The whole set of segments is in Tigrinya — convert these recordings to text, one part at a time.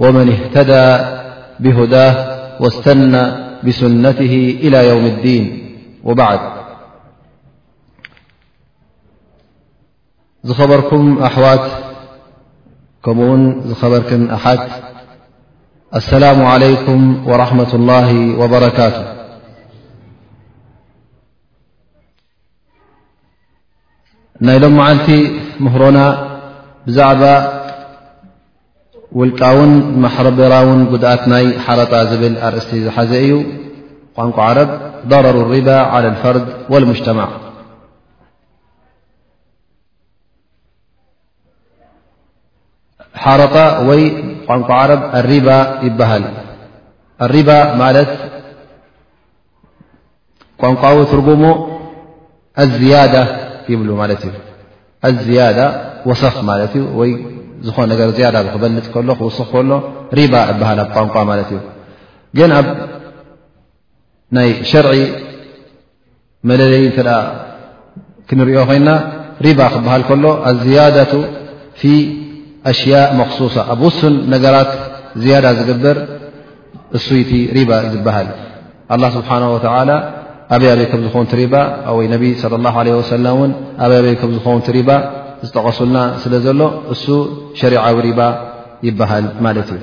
ومن اهتدى بهداه واستن بسنته إلى يوم الدين وبعدخركم أحوا كمን ዝخበርكን أሓድ السلم عليكم ورحمة الله وبركቱه ናይ ሎም መዓልቲ ምህሮና ብዛዕባ ውልቃውን ማሕረበራውን ጉድኣት ናይ ሓረጣ ዝብል ኣርእስቲ ዝሓዘ እዩ ቋንቋ ዓረብ ضረሩ ሪባ ዓለ ፈርድ ወልሙጅተማዕ ሓረጣ ወይ ቋንቋ ዓረብ ኣሪባ ይበሃል ኣሪባ ማለት ቋንቋዊ ትርጉሙ ኣዝያዳ ይብሉ ማለት እዩ ኣዝያዳ ወሰኽ ማለት እዩ ወይ ዝኾነ ነገር ዝያዳ ክበልፅ ከሎ ክውስኽ ከሎ ሪባ እበሃል ኣብ ቋንቋ ማለት እዩ ግን ኣብ ናይ ሸርዒ መለለይ እተ ክንሪኦ ኮይና ሪባ ክበሃል ከሎ ኣዝያዳቱ ፊ ኣሽያء መክሱሳ ኣብ ውሱን ነገራት ዝያዳ ዝግበር እሱይቲ ሪባ ዝበሃል ኣላ ስብሓን ወተላ ኣበይ ኣበይ ከም ዝኸውን ትሪባ ኣወይ ነቢ ለ ላ ለ ወሰላ እውን ኣበይ ኣበይ ከም ዝኸውን ትሪባ ዝጠቐሱልና ስለ ዘሎ እሱ ሸሪዓዊ ሪባ ይበሃል ማለት እዩ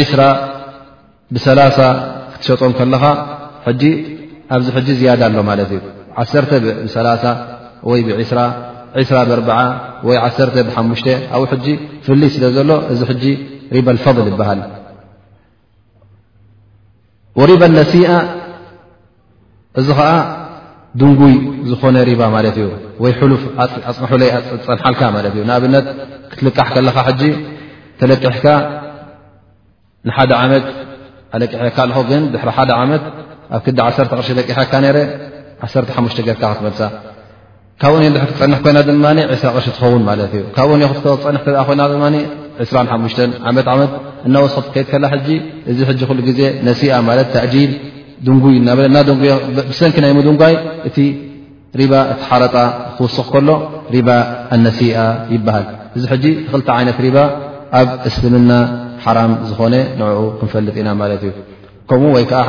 ዒስራ ብሰላሳ ክትሸጦም ከለኻ ሕጂ ኣብዚ ሕጂ ዝያዳ ኣሎ ማለት እዩ ዓሰርተ ብሰላሳ ወይ ብስራ ዕስራ ብርበዓ ወይ ዓሰርተ ብሓሙሽተ ኣብኡ ሕጂ ፍልይ ስለ ዘሎ እዚ ሕጂ ሪበልፈضል ይበሃል ወሪባ ነሲኣ እዚ ኸዓ ድንጉይ ዝኾነ ሪባ ማለት እዩ ወይ ሕሉፍ ኣፅንሑለይ ፀንሓልካ ማለት እዩ ንኣብነት ክትልቃሕ ከለኻ ሕጂ ተለቂሕካ ንሓደ ዓመት ኣለቂሐካ ኣለኹ ግን ድሕሪ ሓደ ዓመት ኣብ ክዲ ዓሰርተ ቅርሺ ለቂሐካ ነረ ዓሰርተ ሓሙሽተ ገርካ ክትመልሳ ካብኡ ን ድሕር ክትፀንሕ ኮይና ድማ ዕስራ ቅርሺ ትኸውን ማለት እዩ ካብኡ ን ክትፀንሕ ተ ኮይና ድማ ዕስራ ሓሙሽተ ዓመት ዓመት እናወስክት ከይድ ከላ ሕጂ እዚ ሕጂ ኩሉ ግዜ ነሲኣ ማለት ተእጂል ድንጉይ እናበለ እና ድንጉዮ ብሰንኪ ናይ ምድንጓይ እቲ ሪባ እቲ ሓረጣ ክውስኽ ከሎ ሪባ ኣነሲኣ ይበሃል እዚ ሕጂ ክልተ ዓይነት ሪባ ኣብ እስልምና ሓራም ዝኾነ ንኡ ክንፈልጥ ኢና ማለት እዩ ከምኡ ወይ ከዓ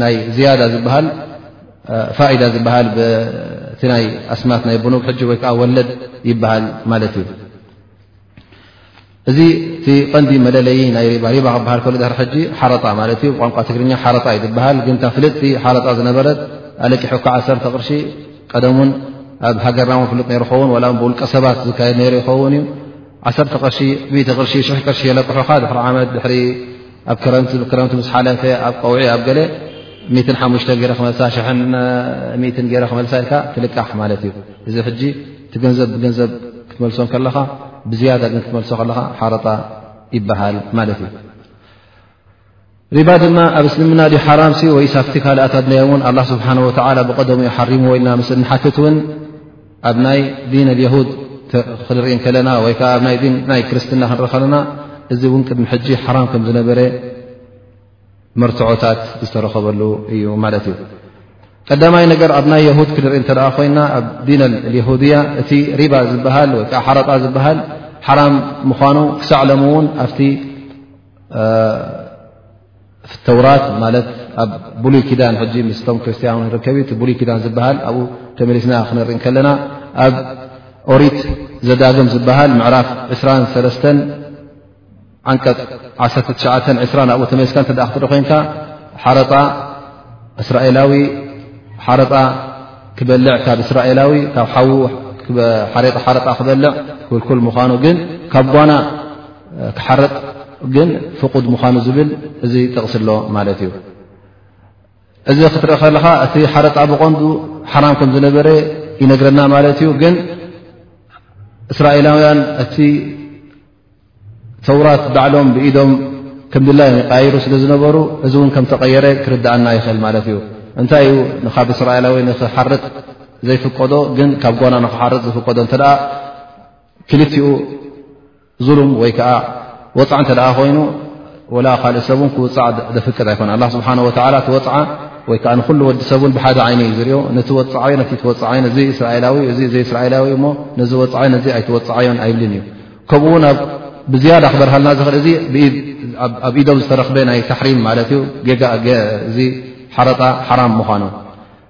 ናይ ዝያዳ ዝበሃል ፋኢዳ ዝበሃል እቲ ናይ ኣስማት ናይ ብኑብ ሕጂ ወይ ከዓ ወለድ ይበሃል ማለት እዩ እዚ እቲ ቐንዲ መለለዪ ናይ ሪባ ሪባ ክበሃል ከሎ ድሕሪ ሕጂ ሓረጣ ማለት እዩ ብቋንቋ ትግርኛ ሓረጣ እዩ ዝበሃል ግን ታ ፍልጥቲ ሓረጣ ዝነበረት ኣለቂሑ ካ ዓሰርተ ቅርሺ ቀደም ውን ኣብ ሃገርና ውን ፍሉጥ ነይሩ ኸውን ዋላ ውን ብውልቀ ሰባት ዝካየድ ነይሩ ይኸውን እዩ ዓሰርተ ቅርሺ ሚእቲ ቅርሺ ሽሕ ቅርሺ የለቅሑኻ ድሕሪ ዓመት ድሕሪ ኣብ ክረምቲ ምስ ሓለፈ ኣብ ቀውዒ ኣብ ገለ ሓሙሽተ ገረ ክመልሳ ሽን ትን ገረ ክመልሳ ኢልካ ትልቃሕ ማለት እዩ እዚ ሕጂ እቲ ገንዘብ ብገንዘብ ክትመልሶ ከለኻ ብዝያዳ ግን ክትመልሶ ከለኻ ሓረጣ ይበሃል ማለት እዩ ሪባ ድማ ኣብ እስልምና ዩ ሓራም ወይ ሳፍቲ ካልኣት ኣድናዮ እውን ኣላ ስብሓን ወላ ብቀደሙ ዩ ሓሪምዎ ኢልና ምስ ንሓትት እውን ኣብ ናይ ዲን ኣልየሁድ ክንርኢ ከለና ወይ ከዓ ኣብ ናይ ዲን ናይ ክርስትና ክንርኢ ከለና እዚ እውን ቅድሚ ሕጂ ሓራም ከም ዝነበረ መርትዖታት ዝተረኸበሉ እዩ ማለት እዩ ቀዳማይ ነገር ኣብ ናይ የሁድ ክንርኢ እተ ኮይና ኣብ ዲን ኣልየሁድያ እቲ ሪባ ዝበሃል ወይ ከዓ ሓረጣ ዝበሃል ሓራም ምኳኑ ክሳዕለምእውን ኣብቲ ተውራት ማለት ኣብ ብሉይ ኪዳን ሕጂ ምስቶም ክርስትያን ንርከብ እቲ ብሉይ ኪዳን ዝበሃል ኣብኡ ተመሊስና ክንርኢ ከለና ኣብ ኦሪት ዘዳግም ዝበሃል ምዕራፍ 23 ዓንቀፅ 1920 ኣብኡ ተመሊስካ እተ ክትርኢ ኮንካ ሓረጣ እስራኤላዊ ሓረጣ ክበልዕ ካብ እስራኤላዊ ካብ ሓዉ ሓረጣ ክበልዕ ክልኩል ምዃኑ ግን ካብ ጓና ክሓርቕ ግን ፍቁድ ምዃኑ ዝብል እዚ ጥቕሲ ኣሎ ማለት እዩ እዚ ክትርኢ ከለኻ እቲ ሓረጣ ብቐንዱ ሓራም ከም ዝነበረ ይነግረና ማለት እዩ ግን እስራኤላውያን እቲ ተውራት ባዕሎም ብኢዶም ከም ድላ ዮም ይቀያይሩ ስለ ዝነበሩ እዚ እውን ከም ተቐየረ ክርድኣና ይኽእል ማለት እዩ እንታይ እዩ ንካብ እስራኤላዊ ንክሓርጥ ዘይፍቀዶ ግን ካብ ጓና ንክሓርጥ ዝፍቀዶ እንተ ክልቲኡ ዙሉም ወይ ከዓ ወፅዓ እንተ ደኣ ኮይኑ ወላ ካልእ ሰብ ውን ክውፃዕ ዘፍቅድ ኣይኮነ ኣላ ስብሓን ወላ ትወፅዓ ወይ ከዓ ንኩሉ ወዲ ሰብ ን ብሓደ ዓይነ እዩ ዝርኦ ነቲ ወፅዓዮ ነቲ ትወፅዓዮ ነዚ እስራኤላዊ እዚ ዘይእስራኤላዊ እሞ ነዚ ወፅዓዮ ነዚ ኣይትወፅዓዮን ኣይብልን እዩ ከምኡ ውን ብዝያዳ ክበርሃልና ዝኽእል እዚ ኣብ ኢዶም ዝተረክበ ናይ ታሕሪም ማለት እዩ ጌጋ እዚ ሓረጣ ሓራም ምዃኑ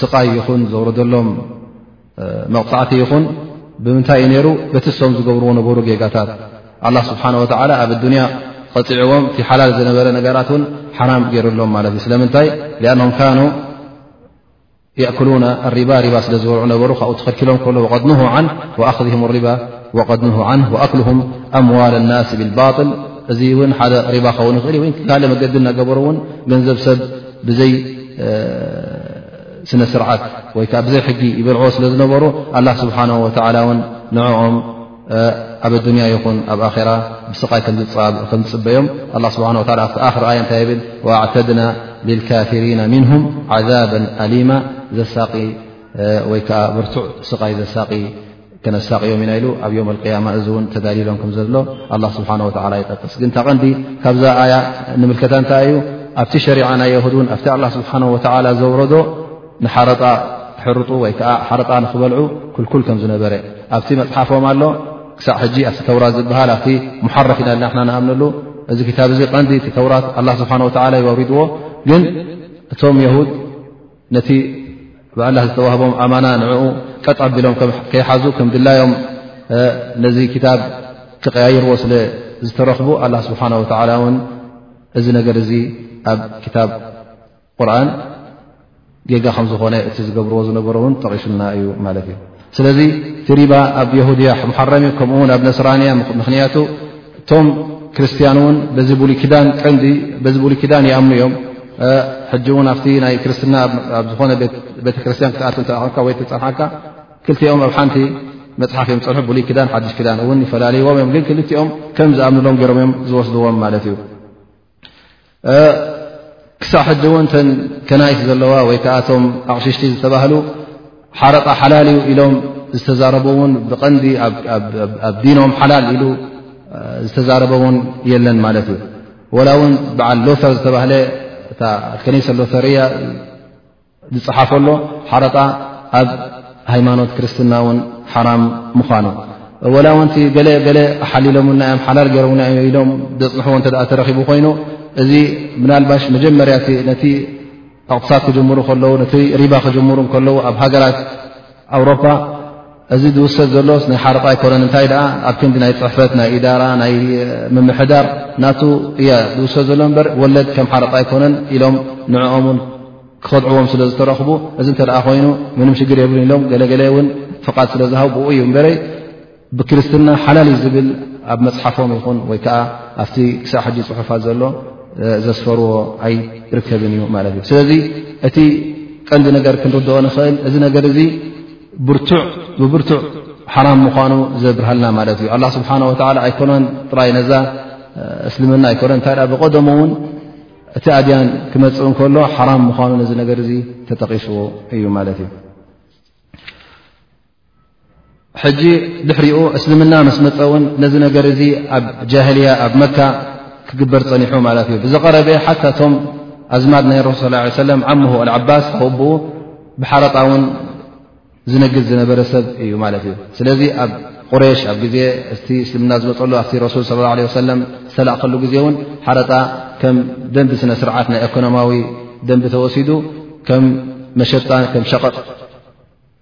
ስቓይ ይኹን ዘውረደሎም መቕፃዕቲ ይኹን ብምንታይ እዩ ነይሩ በቲ ሶም ዝገብርዎ ነበሩ ጌጋታት ኣላ ስብሓን ወተላ ኣብ ኣዱንያ ቐፂዕዎም እቲ ሓላል ዝነበረ ነገራት እውን ሓራም ገይሩሎም ማለት እዩ ስለምንታይ ኣም ካኑ የእክሉና ኣሪባ ሪባ ስለ ዝበልዑ ነበሩ ካብኡ ተኸልኪሎም ከሎ ወቐድ ን ዓን ወኣኽም ሪባ ወቐድ ን ዓን ወኣክልሁም ኣምዋል ናስ ብልባጥል እዚ እውን ሓደ ሪባ ክኸውን ይኽእል ካልእ መገዲ እናገበሩ እውን ገንዘብ ሰብ ብዘይ ስነ ስርዓት ወይ ከዓ ብዘይ ሕጊ ይበልዕዎ ስለ ዝነበሩ ኣላ ስብሓን ወተላ እውን ንዕኦም ኣብ ኣዱንያ ይኹን ኣብ ኣራ ብስቓይ ከምዝፅበዮም ኣ ስብሓ ወ ኣብቲ ኣክር ኣያ እንታይ ይብል ኣዕተድና ልልካፊሪና ምንሁም ዓዛበ ኣሊማ ዘሳቒ ወይ ከዓ ብርቱዕ ስቓይ ዘሳቒ ከነሳቅዮም ኢና ኢሉ ኣብ ዮም ቅያማ እዚ እውን ተዳልሎም ከም ዘሎ ኣላ ስብሓን ወላ ይጠቅስ ግን እታ ቀንዲ ካብዛ ኣያ ንምልከታ እንታይ እዩ ኣብቲ ሸሪዓ ናይ የሁድ እውን ኣብቲ ኣላ ስብሓን ወላ ዘውረዶ ንሓረጣ ክሕርጡ ወይ ከዓ ሓረጣ ንክበልዑ ክልኩል ከም ዝነበረ ኣብቲ መፅሓፎም ኣሎ ክሳዕ ሕጂ ኣብቲ ተውራት ዝበሃል ኣብቲ ሙሓረፍ ኢና ልና ና ንኣምነሉ እዚ ክታብ እዚ ቀንዲ እቲ ተውራት ኣላ ስብሓን ወላ ይወሪድዎ ግን እቶም የሁድ ነቲ ብኣላ ዝተዋህቦም ኣማና ንዕኡ ቀጥ ኣቢሎም ከይሓዙ ከም ድላዮም ነዚ ክታብ ክቀያይርዎ ስለ ዝተረኽቡ ኣላ ስብሓን ወተላ እውን እዚ ነገር እዚ ኣብ ክታብ ቁርን ጌጋ ከም ዝኾነ እቲ ዝገብርዎ ዝነበሩ እውን ጠቂሱልና እዩ ማለት እዩ ስለዚ እቲ ሪባ ኣብ የሁድያ መሓረም እዩ ከምኡ ውን ኣብ ነስራንያ ምኽንያቱ እቶም ክርስትያን እውን በዚ ብሉይ ኪዳን ቀንዲ በዚ ብሉይ ኪዳን ይኣምኑ እዮም ሕጂ እውን ኣብቲ ናይ ክርስትና ኣብ ዝኾነ ቤተክርስትያን ክትኣት ተኣኸብካ ወይ ተፀንሓካ ክልቲኦም ኣብ ሓንቲ መፅሓፍ እዮም ፀንሑ ብሉይ ኪዳን ሓዱሽ ኪዳን እውን ይፈላለይዎም እዮም ግን ክልቲኦም ከም ዝኣምንሎም ገይሮም እዮም ዝወስድዎም ማለት እዩ ክሳዕ ሕጂ እውን ተን ከናይስ ዘለዋ ወይ ከዓ እቶም ኣቕሽሽቲ ዝተባህሉ ሓረጣ ሓላል እዩ ኢሎም ዝተዛረቡ እውን ብቐንዲ ኣብ ዲኖም ሓላል ኢሉ ዝተዛረበ እውን የለን ማለት እዩ ወላ እውን በዓል ሎተር ዝተባህለ እታ ከኒሰ ሎተርያ ዝጸሓፎ ኣሎ ሓረጣ ኣብ ሃይማኖት ክርስትና ውን ሓራም ምዃኑ ወላ ውንቲ ገለ ገለ ሓሊሎምና እዮም ሓላል ገይሮምና እ ኢሎም ዘጽንሕዎ እተ ተረኪቡ ኮይኑ እዚ ምናልባሽ መጀመርያ ነቲ ኣቕትሳት ክጅምሩ ከለዉ ነቲ ሪባ ክጅምሩ ከለዉ ኣብ ሃገራት ኣውሮፓ እዚ ዝውሰድ ዘሎስ ናይ ሓርቓ ኣይኮነን እንታይ ደኣ ኣብ ክንዲ ናይ ፅሕፈት ናይ ኢዳራ ናይ ምምሕዳር ናቱ እያ ዝውሰድ ዘሎ እበር ወለድ ከም ሓርቓ ኣይኮነን ኢሎም ንዕኦም ውን ክኸድዕዎም ስለ ዝተረኽቡ እዚ እንተ ኮይኑ ምንም ሽግር የብሉን ኢሎም ገለገለ እውን ፍቓድ ስለ ዝሃቡ ብኡ እዩ እበረይ ብክርስትና ሓላል እዩ ዝብል ኣብ መፅሓፎም ይኹን ወይ ከዓ ኣብቲ ክሳዕ ሕጂ ፅሑፋት ዘሎ ዘስፈርዎ ኣይርከብን እዩ ማለት እዩ ስለዚ እቲ ቀንዲ ነገር ክንርድኦ ንኽእል እዚ ነገር እዚ ብርቱዕ ብብርቱዕ ሓራም ምኳኑ ዘብርሃልና ማለት እዩ ኣላ ስብሓን ወላ ኣይኮነን ጥራይ ነዛ እስልምና ኣይኮነን እንታይ ኣ ብቀደሙ እውን እቲ ኣድያን ክመፅእ እንከሎ ሓራም ምኳኑ ነዚ ነገር እዚ ተጠቂስዎ እዩ ማለት እዩ ሕጂ ድሕሪኡ እስልምና ምስ መፀ እውን ነዚ ነገር እዚ ኣብ ጃህልያ ኣብ መካ ክግበር ፀኒሑ ማለት እዩ ብዝቐረበ ሓታ እቶም ኣዝማድ ናይ ረሱ ስ ሰለም ዓምሁ ኣልዓባስ ኣውብኡ ብሓረጣ እውን ዝነግድ ዝነበረ ሰብ እዩ ማለት እዩ ስለዚ ኣብ ቁሬሽ ኣብ ግዜ እቲ እስልምና ዝመፀሉ ኣብቲ ረሱል ስ ለ ሰለም ዝተላእከሉ ግዜ እውን ሓረጣ ከም ደንቢ ስነ ስርዓት ናይ ኤኮኖማዊ ደንቢ ተወሲዱ ከም መሸጣ ከም ሸቐጥ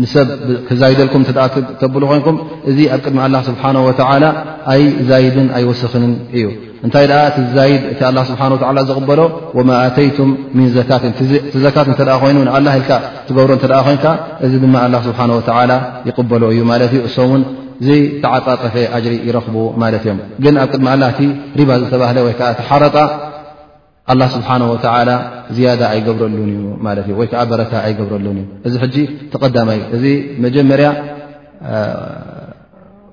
ንሰብ ክዛይደልኩም ተብሉ ኮይንኩም እዚ ኣብ ቅድሚ ኣላ ስብሓን ወተላ ኣይ ዛይድን ኣይወስኽንን እዩ እንታይ ደኣ እቲ ዛይድ እቲ ኣላ ስብሓ ወላ ዝቕበሎ ወማ ኣተይቱም ምን ዘካት ዘካት እተ ኮይኑ ንኣላ ኢልካ ትገብሮ እተ ኮይንካ እዚ ድማ ኣላ ስብሓን ወተላ ይቕበሎ እዩ ማለት እዩ እሶም ውን ዘይተዓፃፀፈ ኣጅሪ ይረኽቡ ማለት እዮም ግን ኣብ ቅድሚ ኣላ እቲ ሪባ ዝተባህለ ወይከዓ እቲ ሓረጣ ኣላ ስብሓን ወተላ ዝያዳ ኣይገብረሉን እዩ ማለት እዩ ወይ ከዓ በረካ ኣይገብረሉን እዩ እዚ ሕጂ ተቀዳማይ እዚ መጀመርያ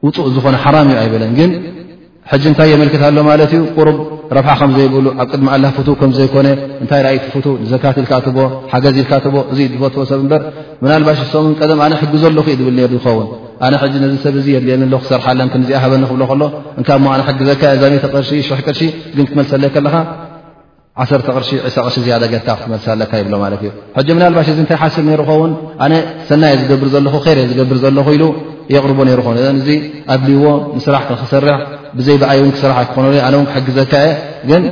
ውፁእ ዝኾነ ሓራም እዩ ኣይበለን ግን ሕጂ እንታይ የመልክት ኣሎ ማለት እዩ ቁሩብ ረብሓ ከምዘይብሉ ኣብ ቅድሚ ኣላ ፍት ከምዘይኮነ እንታይ ርኣይ ትፍት ዘካት ኢልካ ትቦ ሓገዝ ኢልካ ትቦ እዚ ዝፈትዎ ሰብ እምበር ምናልባሽ ሰምን ቀደም ኣነ ሕጊ ዘለኹ እዩ ዝብል ነር ዝኸውን ኣነ ሕጂ ነዚ ሰብ እዚ የድልየኒ ኣሎ ክሰርሓለን ከምዚኣ ሃበኒ ክብሎ ከሎ እንካ እሞ ኣነ ሕግዘካ እዛ ሚተ ቅርሺ ሽሕ ቅርሺ ግን ክትመልሰለይ ከለኻ ዓሰርተ ቅርሺ ዕሳ ቅርሺ ዝያዳ ጌርካ ክትመልሳ ኣለካ ይብሎ ማለት እዩ ሕጂ ምናልባሽ እዚ እንታይ ሓስብ ነይሩ ኸውን ኣነ ሰናየ ዝገብር ዘለኹ ኸር እየ ዝገብር ዘለኹ ኢሉ የቕርቦ ነይሩ ኾኑ እዘን እዚ ኣድልዎ ንስራሕ ከክሰርሕ ብዘይ ብኣይ እውን ክስራሕ ኣይክኾነ ኣነ እውን ክሕግዘካ እየ ግን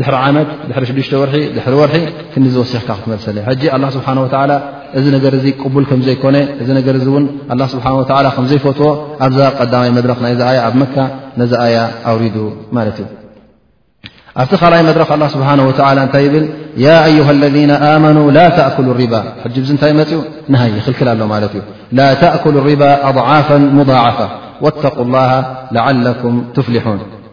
ድሕሪ ዓመት ድሕሪ ሽዱሽተ ወርሒ ድሕሪ ወርሒ ክንዲ ዝወሲኽካ ክትመልሰለ ሕጂ ኣላ ስብሓን ወተዓላ እዚ ነገር እዚ ቅቡል ከም ዘይኮነ እዚ ነገር እዚ እውን ኣላ ስብሓን ወተዓላ ከም ዘይፈትዎ ኣብዛ ቀዳማይ መድረኽ ናይዚ ኣያ ኣብ መካ ነዚ ኣያ ኣውሪዱ ማለት እዩ ኣብቲ ካልኣይ መድረኽ ኣላ ስብሓን ወተዓላ እንታይ ይብል ያ ኣዩሃ ለذና ኣመኑ ላ ተእኩሉ ሪባ ሕጂ ብዚ እንታይ መፅኡ ንሃይ ይኽልክል ኣሎ ማለት እዩ ላ ተእኩሉ ሪባ ኣضዓፋ ሙضዓፋ ወተቁ ላሃ ላዓለኩም ትፍሊሑን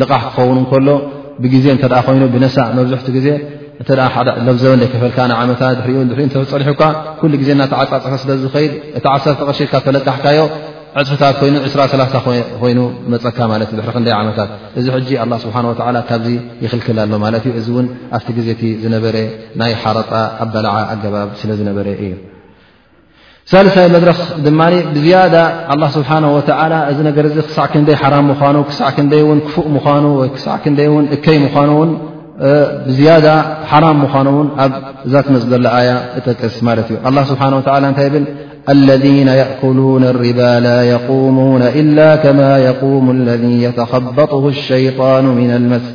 ልቓሕ ክኸውን እንከሎ ብግዜ እተ ኮይኑ ብነሳዕ መብዝሕቲ ግዜ እተ ለዘበ ዘይከፈልካ ንዓመታ ድሪኡ ድሪ እተፀሪሑካ ኩሉ ግዜ እናተዓፃፅፈ ስለ ዝኸይድ እቲ ዓሰርተ ቅርሺ ኢልካ ተለቃሕካዮ ዕፅፍታት ኮይኑ ዕስራ ሰላሳ ኮይኑ መፀካ ማለት ዩ ድሪ ክንደይ ዓመታት እዚ ሕጂ ኣላ ስብሓን ወላ ካብዚ ይኽልክል ኣሎ ማለት እዩ እዚ እውን ኣብቲ ግዜ እቲ ዝነበረ ናይ ሓረጣ ኣበላዓ ኣገባብ ስለ ዝነበረ እዩ ثلثي درخ ن بزيادة الله سبحانه وتعالى نر كني حرام من كي كف من ك من يدة حرام مانن ذ تم ل ي تس الله سبحانه وى ل الذين يأكلون الربا لا يقومون إلا كما يقوم الذي يتخبطه الشيطان من المسل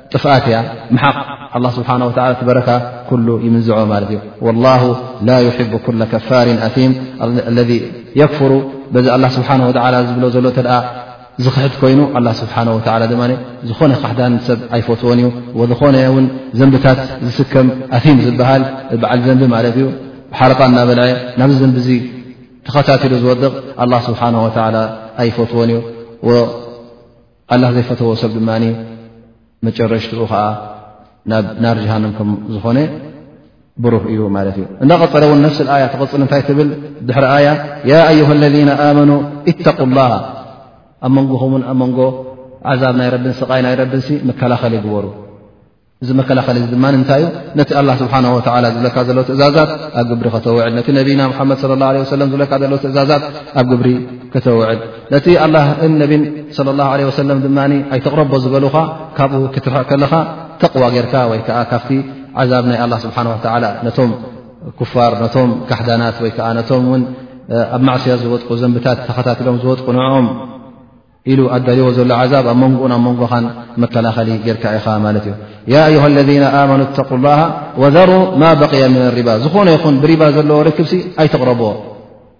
ጥፍኣት እያ ምሓቕ ኣላ ስብሓን ወላ ትበረካ ኩሉ ይምንዝዖ ማለት እዩ ወላሁ ላ ይሕቡ ኩለ ከፋርን ኣቲም ለዚ የክፍሩ በዚ ኣላ ስብሓን ወላ ዝብሎ ዘሎ እተ ዝኽሕድ ኮይኑ ኣላ ስብሓን ወላ ድማ ዝኾነ ካሕዳን ሰብ ኣይፈትዎን እዩ ወዝኾነ እውን ዘንብታት ዝስከም ኣቲም ዝበሃል በዓል ዘንቢ ማለት እዩ ሓረጣ እናበልዐ ናብዚ ዘንቢ እዙ ተኸታትሉ ዝወድቕ ኣላ ስብሓን ወላ ኣይፈትዎን እዩ ኣላህ ዘይፈተዎ ሰብ ድማ መጨረሽትኡ ከዓ ናብ ናር ጀሃንም ከም ዝኾነ ብሩህ እዩ ማለት እዩ እንዳቐፀለ እውን ነፍሲ ኣያ ተቐፅል እንታይ ትብል ድሕሪ ኣያ ያ ኣዩሃ ለذና ኣመኑ እተق ላ ኣብ መንጎኹምን ኣብ መንጎ ዓዛብ ናይ ረብን ስቓይ ናይ ረብንሲ መከላኸሊ ግበሩ እዚ መከላኸሊ እዚ ድማ እንታይ እዩ ነቲ ኣላ ስብሓን ወላ ዝብለካ ዘሎ ትእዛዛት ኣብ ግብሪ ከተውዕል ነቲ ነቢና ሓመድ ለ ላ ለ ሰለም ዝብለካ ዘሎ ትእዛዛት ኣብ ግብሪ ከተውዕል ነቲ ኣላን ነቢን ለ ላ ለ ወሰለም ድማ ኣይተቕረቦ ዝበልኻ ካብኡ ክትርሕቕ ከለኻ ተቕዋ ጌርካ ወይ ከዓ ካብቲ ዓዛብ ናይ ኣላ ስብሓን ወላ ነቶም ኩፋር ነቶም ካሕዳናት ወይ ከዓ ነቶም ውን ኣብ ማዕስያ ዝወጥቁ ዘንብታት ተኸታትሎም ዝወጥቁ ንዕኦም ኢሉ ኣዳልዎ ዘሎ ዓዛብ ኣብ መንጎኡን ኣብ መንጎኻን መከላኸሊ ጌርካ ኢኻ ማለት እዩ ያ ኣዩሃ ለذና ኣመኑ እተق ላሃ ወዘሩ ማ በቅያ ምን ሪባ ዝኾነ ይኹን ብሪባ ዘለዎ ርክብሲ ኣይትቕረብዎ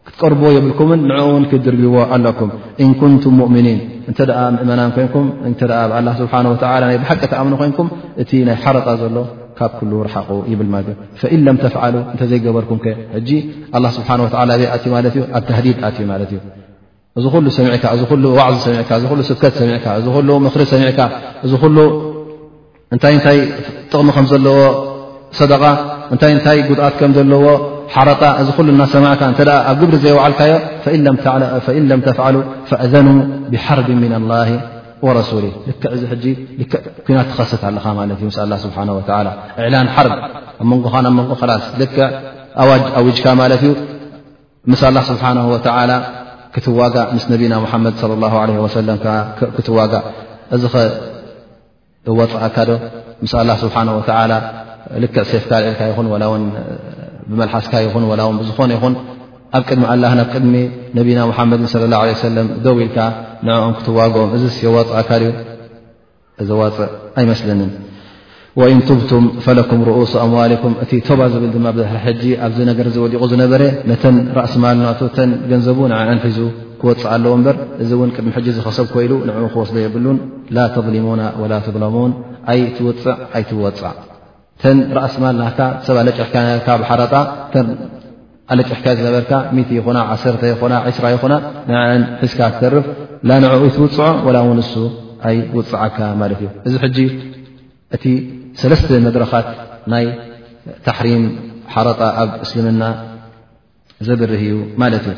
ክትቀርብዎ የብልኩምን ንዕኡ ውን ክትድርብዎ ኣለኩም እን ኩንቱም ሙእምኒን እንተ ምእመናን ኮንኩም እተ ኣብ ኣላ ስብሓን ወላ ናይ ብሓቂ ተኣምኑ ኮንኩም እቲ ናይ ሓረጣ ዘሎ ካብ ኩሉ ርሓቑ ይብል ማለት እዩ ፈኢን ለም ተፍዓሉ እንተዘይገበርኩም ከ ሕጂ ኣላ ስብሓን ወላ ኣበይ ኣትዩ ማለት እዩ ኣብ ተህዲድ ኣትዩ ማለት እዩ እዚ ኩሉ ሰሚዕካ እዚ ኩሉ ዋዕዚ ሰሚዕካ እዚ ኩሉ ስብከት ሰሚዕካ እዚ ኩሉ ምኽሪ ሰሚዕካ እዚ ኩሉ እንታይ እንታይ ጥቕሚ ከም ዘለዎ ሰደቓ እንታይ እንታይ ጉድኣት ከም ዘለዎ ሓረጣ እዚ ኩሉ እናሰማዕካ እንተ ኣብ ግብሪ ዘይወዓልካዮ ፈኢን ለም ተፍዓሉ ፈእዘኑ ብሓርቢ ምና ላሂ ወረሱሊ ልክዕ እዚ ሕጂ ልክዕ ኩናት ትኸሰት ኣለኻ ማለት እዩ ምስ ኣላ ስብሓን ወተላ እዕላን ሓርብ ኣብ መንጎኻን ኣብ መንጎ ከላስ ልክዕ ኣዋጅ ኣዊጅካ ማለት እዩ ምስ ኣላ ስብሓን ወተላ ክትዋጋእ ምስ ነቢና ሙሓመድ ለ ላ ለ ወሰለ ክትዋጋእ እዚ ኸ እወፅኣካ ዶ ምስ ኣላ ስብሓን ወተላ ልክዕ ሴፍካ ልዕልካ ይኹን ላ ውን ብመልሓስካ ይኹን ላ ውን ብዝኾነ ይኹን ኣብ ቅድሚ ኣላህ ናብ ቅድሚ ነቢና ሙሓመድን ለ ላ ለ ሰለም ደው ኢልካ ንዕኦም ክትዋግኦም እዚ የዋፅኣካ ድዩ ዘዋፅእ ኣይመስለንን ወኢን ቱብቱም ፈለኩም ርኡሱ ኣምዋሊኩም እቲ ቶባ ዝብል ድማ ብድሕሪ ሕጂ ኣብዚ ነገር እዚ ወዲቑ ዝነበረ ነተን ራእሲ ማል ናቱ ተን ገንዘቡ ንዕዐን ሒዙ ክወፅእ ኣለዎ እምበር እዚ እውን ቅድሚ ሕጂ ዝኸሰብ ኮይሉ ንዕኡ ክወስዶ የብሉን ላ ተظሊሙና ወላ ትظለሙን ኣይትውፅዕ ኣይትወፃእ ተን ርኣስማል ናካ ሰብ ኣለጭሕካካ ብሓራጣ ተን ኣለጭሕካዮ ዝነበርካ ሚት ይኹና ዓሰርተ ይኹና ዕስራ ይኹና ንዕን ሕዝካ ትተርፍ ላንዕኡ ትውፅዖ ወላ እውን እሱ ኣይውፅዓካ ማለት እዩ እዚ ሕጂ እቲ ሰለስተ መድረኻት ናይ ታሕሪም ሓረጣ ኣብ እስልምና ዘብርህ እዩ ማለት እዩ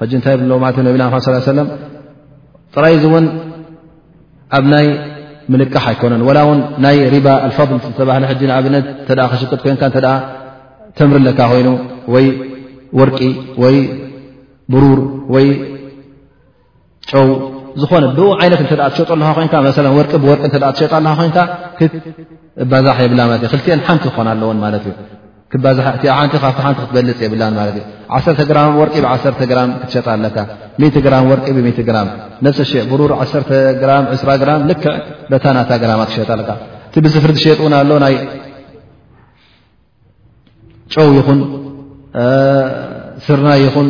ሕጂ እንታይ ብሎ ማለት ነብና ም ስ ሰለም ጥራይ እዚ እውን ኣብ ናይ ምልቃሕ ኣይኮነን ወላ እውን ናይ ሪባ ኣልፈضል ዝተባህለ ሕጂ ንኣብነት እተ ክሽቅጥ ኮንካ እተ ተምሪ ኣለካ ኮይኑ ወይ ወርቂ ወይ ብሩር ወይ ጨው ዝኾነ ብኡ ዓይነት እተ ትሸጦ ኣለካ ኮይንካ መሰለ ወርቂ ብወርቂ እተ ትሸጣ ኣለካ ኮይንካ ክትባዛሕ የብላ ማለት እዩ ክልቲኤን ሓንቲ ክኾና ኣለዎን ማለት እዩ ክባዛሕ እቲኣ ሓንቲ ካብቲ ሓንቲ ክትበልፅ የብላን ማለት እዩ ዓሰርተ ግራም ወርቂ ብዓሰርተ ግራም ክትሸጣ ኣለካ ሚእቲ ግራም ወርቂ ብሚእቲ ግራም ነፍሲ ሸ ብሩር ዓሰርተ ግራም ዕስራ ግራም ልክዕ በታ ናታ ግራማ ትሸጣ ኣለካ እቲ ብስፍሪ ትሸጥ እውን ኣሎ ናይ ጨው ይኹን ስርናይ ይኹን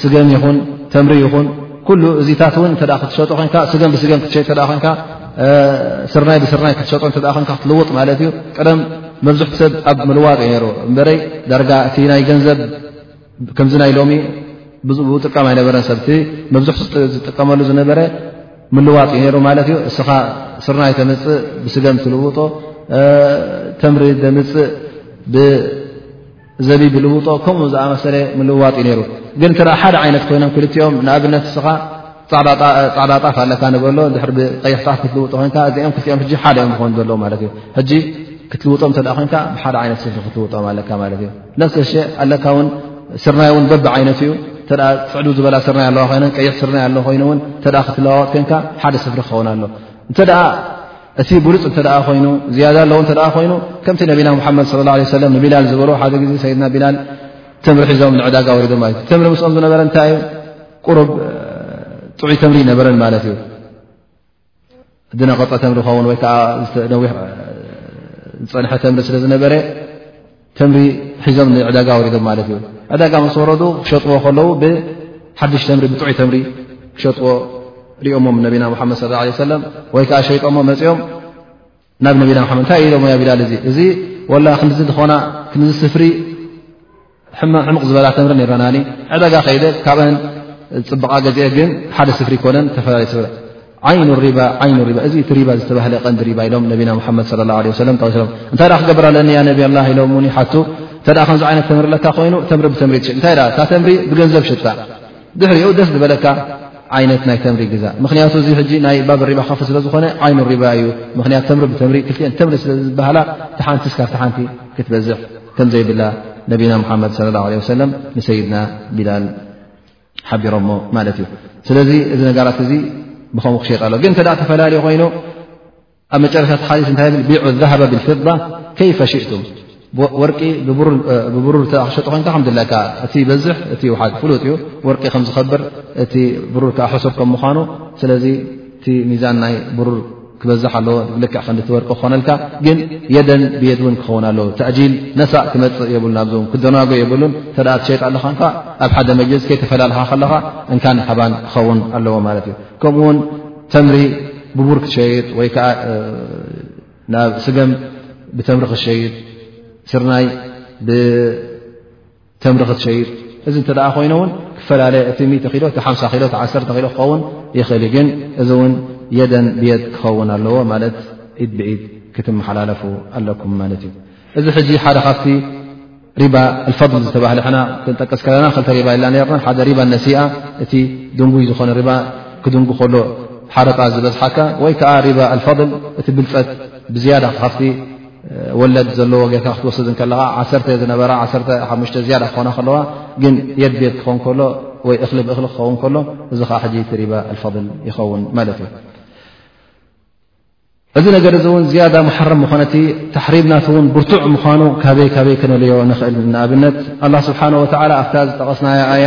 ስገም ይኹን ተምሪ ይኹን ኩሉ እዚታት እውን እተ ክትሸጡ ኮንካ ስገም ብስገም ክትሸጥ እተ ኮንካ ስርናይ ብስርናይ ክትሸጦ እተ ኮንካ ክትልውጥ ማለት እዩ ቀደም መብዝሕቲ ሰብ ኣብ ምልዋጥ እዩ ነይሩ እበረይ ዳርጋ እቲ ናይ ገንዘብ ከምዚ ናይ ሎሚ ብዙ ጥቃም ኣይነበረ ሰብቲ መብዝሕ ዝጥቀመሉ ዝነበረ ምልዋጥ እዩ ነሩ ማለት እዩ እስኻ ስርናይ ተምፅእ ብስገም ትልውጦ ተምሪ ደምፅእ ብዘቢ ብልውጦ ከምኡ ዝኣመሰለ ምልዋጥ እዩ ነሩ ግን ተ ሓደ ዓይነት ኮይኖም ክልትኦም ንኣብነት እስኻ ፃዕዳ ጣፍ ኣለካ ንበሎ ድሕር ብቀይሕ ጣፍ ክትልውጦ ኮንካ እዚኦም ክልቲኦም ሕጂ ሓደ እዮም ዝኮኑ ዘለዉ ማለት እዩ ሕጂ ክትልውጦም እተ ኮንካ ብሓደ ዓይነት ስፍሪ ክትልውጦም ኣለካ ማለት እዩ ነፍሰ ሸ ኣለካ ውን ስርናይ እውን በቢ ዓይነት እዩ እተ ፅዕዱ ዝበላ ስርናይ ኣለዋ ኮይነ ቀይሕ ስርናይ ኣለ ኮይኑ ውን እተ ክትለዋወጥ ኮንካ ሓደ ስፍሪ ክኸውን ኣሎ እንተ እቲ ብሉፅ እተ ኮይኑ ዝያዳ ኣለዎ እተ ኮይኑ ከምቲ ነቢና ሓመድ ለ ላ ሰለም ንቢላል ዝበልዎ ሓደ ግዜ ሰይድና ቢላል ተምሪ ሒዞም ንዕዳጋ ወሪዶም ማለት እዩ ተምሪ ምስኦም ዝነበረ እንታይ እዩ ቁሩብ ጥዑይ ተምሪ ይነበረን ማለት እዩ ድነቐፀ ተምሪ ኸውን ወይ ከዓ ነዊሕ ዝፀንሐ ተምሪ ስለ ዝነበረ ተምሪ ሒዞም ንዕዳጋ ወሪዶም ማለት እዩ ዕዳጋ ምስ ወረዱ ክሸጥዎ ከለዉ ብሓድሽ ተምሪ ብጥዑይ ተምሪ ክሸጥዎ ሪኦሞም ነቢና ሙሓመድ ስ ለ ሰለም ወይ ከዓ ሸይጦሞ መፂኦም ናብ ነቢና ሓመድ እንታይ ኢሎም ያ ቢላል እዚ እዚ ወላ ክንዚ ዝኾና ክንዚ ስፍሪ ሕሙቕ ዝበላ ተምሪ ነረናኒ ዕደጋ ከይደ ካብአን ፅብቓ ገዚአ ግን ሓደ ስፍሪ ኮነን ተፈላለዩ ስፍሪ ዓይኑ ሪባ ዓይኑ ሪባ እዚ እቲ ሪባ ዝተባህለ ቀንዲ ሪባ ኢሎም ነቢና ሓመድ ለ ላ ለ ሰለም ጠቂሶም እንታይ ደ ክገብር ኣለኒ ያ ነብያ ላ ኢሎም ውን ሓቱ እተ ከምዚ ዓይነት ተምሪ ለካ ኮይኑ ተምሪ ብተምሪ ትሽ እንታይ እታ ተምሪ ብገንዘብ ሽጣ ድሕሪኡ ደስ ዝበለካ ዓይነት ናይ ተምሪ ግዛ ምክንያቱ እዚ ሕጂ ናይ ባብ ሪባ ክኸፍ ስለ ዝኾነ ዓይኑ ሪባ እዩ ምክንያት ተምሪ ብተምሪ ክልቲኤን ተምሪ ስለ ዝበሃላ ተሓንቲ ስካብ ተሓንቲ ክትበዝሕ ከም ዘይብላ ነቢና ሙሓመድ ለ ላ ለ ወሰለም ንሰይድና ቢላል ሓቢሮሞ ማለት እዩ ስለዚ እዚ ነጋራት እዚ ብከምኡ ክሸጥ ኣሎ ግን እተ ተፈላለዩ ኮይኑ ኣብ መጨረሻ እቲ ሓዲስ እንታይ ብል ቢዑ ዛሃበ ብልፍዳ ከይፈ ሽእቱም ወርቂ ብብሩር ሸጡ ኮንካ ከምድለካ እቲ በዝሕ እቲ ውሓድ ፍሉጥ እዩ ወርቂ ከም ዝኸብር እቲ ብሩር ከዓ ሕሱር ከም ምኳኑ ስለዚ እቲ ሚዛን ናይ ብሩር ክበዝሕ ኣለዎ ልክዕ ከ ወርቂ ክኾነልካ ግን የደን ብየድ እውን ክኸውን ኣለዎ ተእጂል ነሳእ ክመፅእ የብሉን ኣብዞም ክደናጎ የብሉን ተ ትሸይጣ ኣለካ ከ ኣብ ሓደ መጅልስ ከይተፈላልካ ከለካ እንካን ሃባን ክኸውን ኣለዎ ማለት እዩ ከምኡውን ተምሪ ብቡር ክትሸይጥ ወይ ከዓ ናብ ስገም ብተምሪ ክትሸይጥ ስርናይ ብተምሪ ክትሸይጥ እዚ እተ ኮይነ ውን ክፈላለ እቲ ኪሎ እ ሓ ኪሎ ዓሰ ኪሎ ክኸውን ይኽእል ግን እዚ እውን የደን ብየድ ክኸውን ኣለዎ ማለት ኢድ ብኢድ ክትመሓላለፉ ኣለኩም ማለት እዩ እዚ ሕጂ ሓደ ካብቲ ሪባ ፈضል ዝተባህለ ሕና ክንጠቀስ ከለና ክልተ ሪባ ኢልና ነርና ሓደ ሪባ ነሲኣ እቲ ድንጉይ ዝኾነ ሪባ ክድንጉ ከሎ ሓረጣ ዝበዝሓካ ወይ ከዓ ሪባ ኣልፈضል እቲ ብልፀት ብዝያዳ ክካፍቲ ወለድ ዘለዎ ጌርካ ክትወስድ ከለካ ዓሰ ዝነበራ ዓ ሓሙሽ ዝያዳ ክኾና ከለዋ ግን የት ቤት ክኸውን ከሎ ወይ እኽሊ ብእኽሊ ክኸውን ከሎ እዚ ከዓ ሕጂ እቲ ሪባ ኣልፈضል ይኸውን ማለት እዩ እዚ ነገር እዚ እውን ዝያዳ መሓርም ምኾነቲ ታሕሪም ናት እውን ብርቱዕ ምዃኑ ካበይ ካበይ ክነለዮ ንኽእል ንኣብነት ኣላ ስብሓን ወተላ ኣብታ ዝጠቐስናያ ኣያ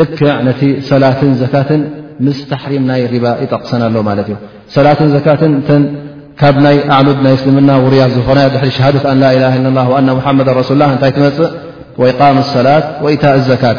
ልክዕ ነቲ ሰላትን ዘካትን ምስ ታሕሪም ናይ ሪባ ይጠቕሰና ኣሎ ማለት እዩ ሰላትን ዘካትን እተን ካብ ናይ ኣዕኑድ ናይ እስልምና ውሩያት ዝኾነ ድሕሪ ሸሃደት ኣን ላኢላሃ ላ ኣና ሙሓመድ ረሱሉላ እንታይ ትመፅእ ወይቃም ሰላት ወኢታ ዘካት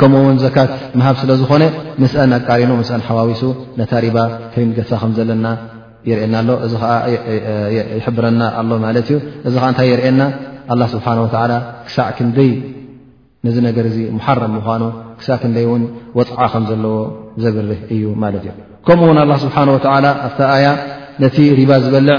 ከምኡ ውን ዘካት ምሃብ ስለ ዝኾነ ምስአን ኣቃሪኑ ምስአን ሓዋዊሱ ነታ ሪባ ከይንገሳ ከም ዘለና ይርእየና ኣሎ እዚ ከዓ ይሕብረና ኣሎ ማለት እዩ እዚ ከዓ እንታይ ይርእየና ኣላ ስብሓን ወተላ ክሳዕ ክንደይ ነዚ ነገር እዚ መሓረም ምኳኑ ክሳዕ ክንደይ እውን ወፅዓ ከም ዘለዎ ዘብርህ እዩ ማለት እዩ ከምኡ ውን ኣላ ስብሓን ወተላ ኣብታ ኣያ ነቲ ሪባ ዝበልዕ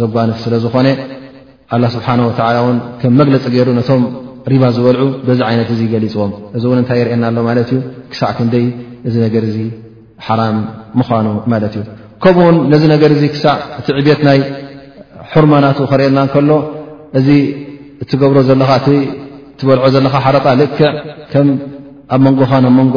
ዘጓንፍ ስለ ዝኾነ ኣላ ስብሓን ወተላ እውን ከም መግለፂ ገይሩ ነቶም ሪባ ዝበልዑ በዚ ዓይነት እዚ ገሊፅዎም እዚ እውን እንታይ ይርእየና ኣሎ ማለት እዩ ክሳዕ ክንደይ እዚ ነገር እዚ ሓራም ምዃኑ ማለት እዩ ከምኡውን ነዚ ነገር እዚ ክሳዕ እቲ ዕብት ናይ ሕርማናቱ ክርእየና ከሎ እዚ እትገብሮ ዘለኻ እቲ ትበልዖ ዘለኻ ሓረጣ ልክዕ ከም ኣብ መንጎኻን ኣብ መንጎ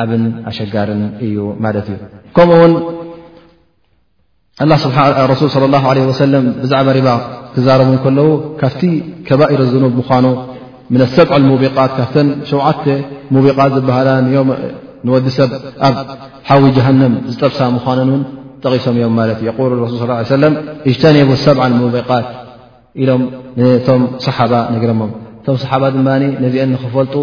ዓብን ኣሸጋርን እዩ ማለት እዩ ከምኡ ውን ረሱል صለ ላ ለ ወሰለም ብዛዕባ ሪባ ክዛረቡ ከለዉ ካብቲ ከባኢር ዝኑብ ምኳኑ ምን ኣሰብዕ ሙቢቃት ካብተን ሸውዓተ ሙቢቃት ዝበሃላ ንወዲ ሰብ ኣብ ሓዊ ጀሃንም ዝጠብሳ ምኳነን ውን ጠቂሶም እዮም ማለት እዩ የል ረሱል ስ ሰለም እጅተኒቡ ሰብዓ ሙቢቃት ኢሎም ነቶም ሰሓባ ነግረሞም እቶም ሰሓባ ድማ ነዚአን ንክፈልጡ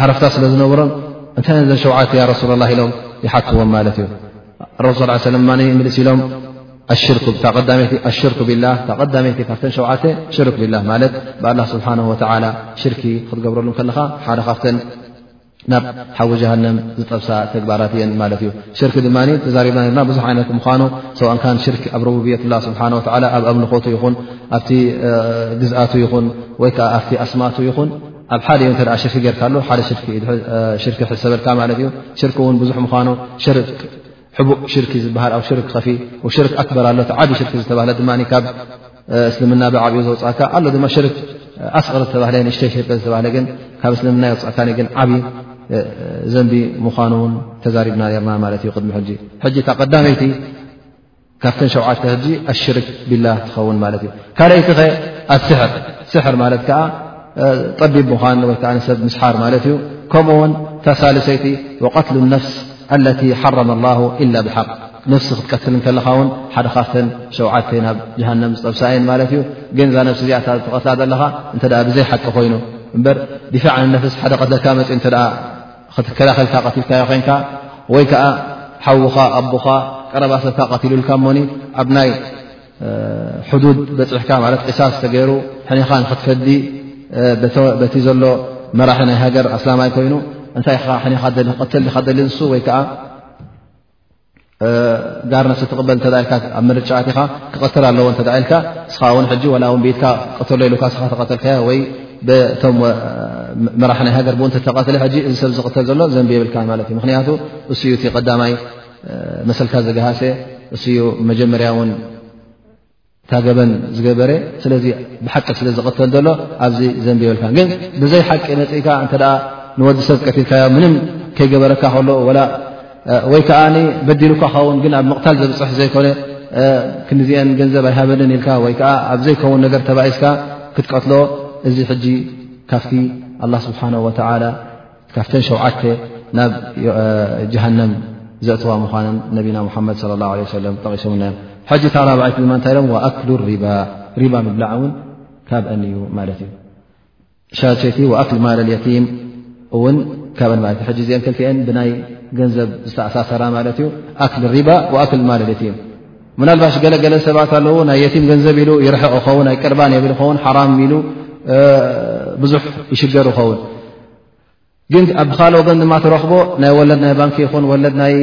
ሃረፍታ ስለ ዝነበሮም እንታይ ዘን ሸውዓተ ያ ረሱላ ላ ኢሎም ይሓትዎም ማለት እዩ ረሱል ስ ሰለ ማ ምልስ ኢሎም ሽርዳይቲ ኣሽርክ ብላ ቀዳመይቲ ካብተን ሸውዓተ ሽርክ ብላ ማለት ብኣላ ስብሓን ወላ ሽርኪ ክትገብረሉ ከለኻ ሓደ ካብተን ናብ ሓዊ ጀሃንም ዝጠብሳ ተግባራት እየን ማለት እዩ ሽርክ ድማ ተዛሪብና ርና ብዙሕ ዓይነት ምኳኑ ሰውእንካ ሽርክ ኣብ ረቡብየት ላ ስብሓ ወ ኣብ ኣምልኾቱ ይኹን ኣብቲ ግዝኣቱ ይኹን ወይ ከዓ ኣብቲ ኣስማቱ ይኹን ኣብ ሓደ ዩ እተ ሽርክ ጌርካ ኣሉ ሓደ ሽርክ ሕሰበልካ ማለት እዩ ሽርክ እውን ብዙሕ ምኳኑ ሽርክ ሕቡእ ሽርክ ዝበሃል ኣብ ሽርክ ከፊ ሽርክ ኣክበር ኣሎ ዓብ ሽርክ ዝተባህለ ድማ ካብ እስልምና ብዓብኡ ዘውፅእካ ኣሎ ድማ ሽርክ ኣስቕር ዝተባህለ ንእሽተይ ሽርክ ዝተባህለ ግን ካብ እስልምና የውፅእካ ግን ዓብ ዘንቢ ምኳኑ ውን ተዛሪብና ርና ማለት እዩ ቅድሚ ሕጂ ሕጂ እታ ቀዳመይቲ ካብተን ሸውዓተ ህጂ ኣሽርክ ቢላ ትኸውን ማለት እዩ ካልይቲ ኸ ኣስሕር ስሕር ማለት ከዓ ጠቢብ ምዃን ወይ ከዓ ንሰብ ምስሓር ማለት እዩ ከምኡ ውን እታ ሳልሰይቲ ወቀትሉ ነፍስ ኣለቲ ሓረመ ላሁ ኢላ ብሓቅ ነፍሲ ክትቀትል ከለኻ ውን ሓደ ካብተን ሸውዓተ ናብ ጀሃንም ዝጠብሳ እየን ማለት እዩ ግን እዛ ነፍሲ እዚኣ ተቐትላ ዘለኻ እንተ ብዘይ ሓቂ ኮይኑ እበር ዲፋዕ ንነፍስ ሓደ ቀትለካ መፅ እተ ክትከላኸልካ ቀትልካዮ ኮንካ ወይ ከዓ ሓዉኻ ኣቦኻ ቀረባ ሰብካ ቀትሉልካ እሞኒ ኣብ ናይ ሕዱድ በፅሕካ ማለት ቅሳስ ተገይሩ ሕኒኻ ንክትፈዲ በቲ ዘሎ መራሒ ናይ ሃገር ኣስላማይ ኮይኑ እንታይ ሕኒኻ ክትል ዲካ ደሊ ንሱ ወይ ከዓ ጋር ነፍሲ ትቕበል እተ ኢልካ ኣብ ምርጫ እቲኻ ክቐተል ኣለዎ እተ ኢልካ እስኻ ውን ሕጂ ዋላ ውን ብኢትካ ቀተሎ ኢሉካ እስኻ ተቐተልካያ ወይ ብቶም መራሕ ናይ ሃገር ብውን ተቐትለ ሕጂ እዚ ሰብ ዝቕተል ዘሎ ዘንብ የብልካ ማለት እዩ ምክንያቱ እሱዩ እቲ ቀዳማይ መሰልካ ዝገሃሰ እሱዩ መጀመርያ ውን እታ ገበን ዝገበረ ስለዚ ብሓቂ ስለ ዝቐተል ዘሎ ኣብዚ ዘንቢ የብልካ ግን ብዘይ ሓቂ መፅእካ እተ ንወዲ ሰብ ቀትልካዮ ምንም ከይገበረካ ከሎ ወይ ከዓ በዲሉካ ኸውን ግን ኣብ ምቕታል ዘብፅሕ ዘይኮነ ክንዚአን ገንዘብ ኣይሃበንን ኢልካ ወይ ከዓ ኣብ ዘይከውን ነገር ተባኢስካ ክትቀትሎ እዚ ሕጂ ካብቲ ኣላ ስብሓን ወተላ ካብተን ሸውዓተ ናብ ጀሃነም ዘእትዋ ምዃንን ነቢና ሙሓመድ ለ ላ ለ ሰለም ጠቒሶምና እዮም ሕጂ እታ ራብዓይቲ ድማ እንታይ ኢሎም ወኣክሉ ሪባ ሪባ ምብላዕ እውን ካብአን እዩ ማለት እዩ ሻድሸይቲ ወኣክል ማል ልየቲም እውን ካብን ማለት እዩ ሕጂ እዚአን ክልቲአን ብናይ ገንዘብ ዝተኣሳሰራ ማለት እዩ ኣክል ሪባ ወኣክል ማል ልየቲም ምናልባሽ ገለገለ ሰባት ኣለዎ ናይ የቲም ገንዘብ ኢሉ ይርሕቕ ይኸውን ኣይቅርባን የብል ይኸውን ሓራም ኢሉ ብዙሕ ይሽገር ይኸውን ግን ኣብ ካልእ ወገን ድማ ትረኽቦ ናይ ወለድ ናይ ባንኪ ይኹን ወለድ ናይ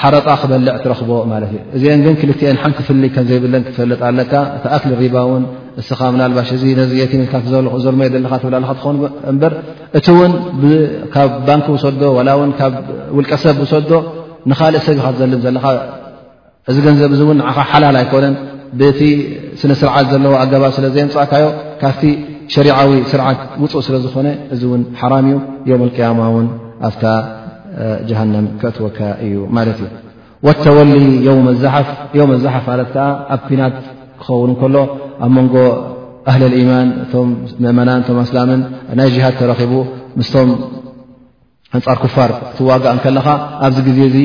ሓረጣ ክበልዕ ትረኽቦ ማለት እዩ እዚአን ግን ክልትኤን ሓንቲ ፍልይ ከም ዘይብለን ክትፈልጥ ኣለካ እቲ ኣክሊ ሪባ እውን እስኻ ምናልባሽ እዚ ነዚ የቲም ኢልካ ዘርመዮ ዘለካ ትብላ ለካ ትኸውን እምበር እቲ እውን ካብ ባንኪ ውሰዶ ዋላ እውን ካብ ውልቀሰብ ውሰዶ ንካልእ ሰብ ኢካ ትዘልም ዘለካ እዚ ገንዘብ እዚ እውን ንዓኻ ሓላል ኣይኮነን ብቲ ስነ ስርዓት ዘለዎ ኣገባብ ስለ ዘየምፃእካዮ ካብቲ ሸሪዓዊ ስርዓት ውፁእ ስለ ዝኾነ እዚ እውን ሓራም እዩ ዮም ቅያማ እውን ኣብታ ጀሃንም ከእትወካ እዩ ማለት እዩ ወተወሊ ዮም ዛሓፍ ዮም ዛሓፍ ማለት ከዓ ኣብ ኩናት ክኸውን ከሎ ኣብ መንጎ ኣህል ልኢማን እቶም ምእመናን እቶም ኣስላምን ናይ ጅሃድ ተረኺቡ ምስቶም ኣንጻር ኩፋር ክትዋጋእ እንከለኻ ኣብዚ ግዜ እዚ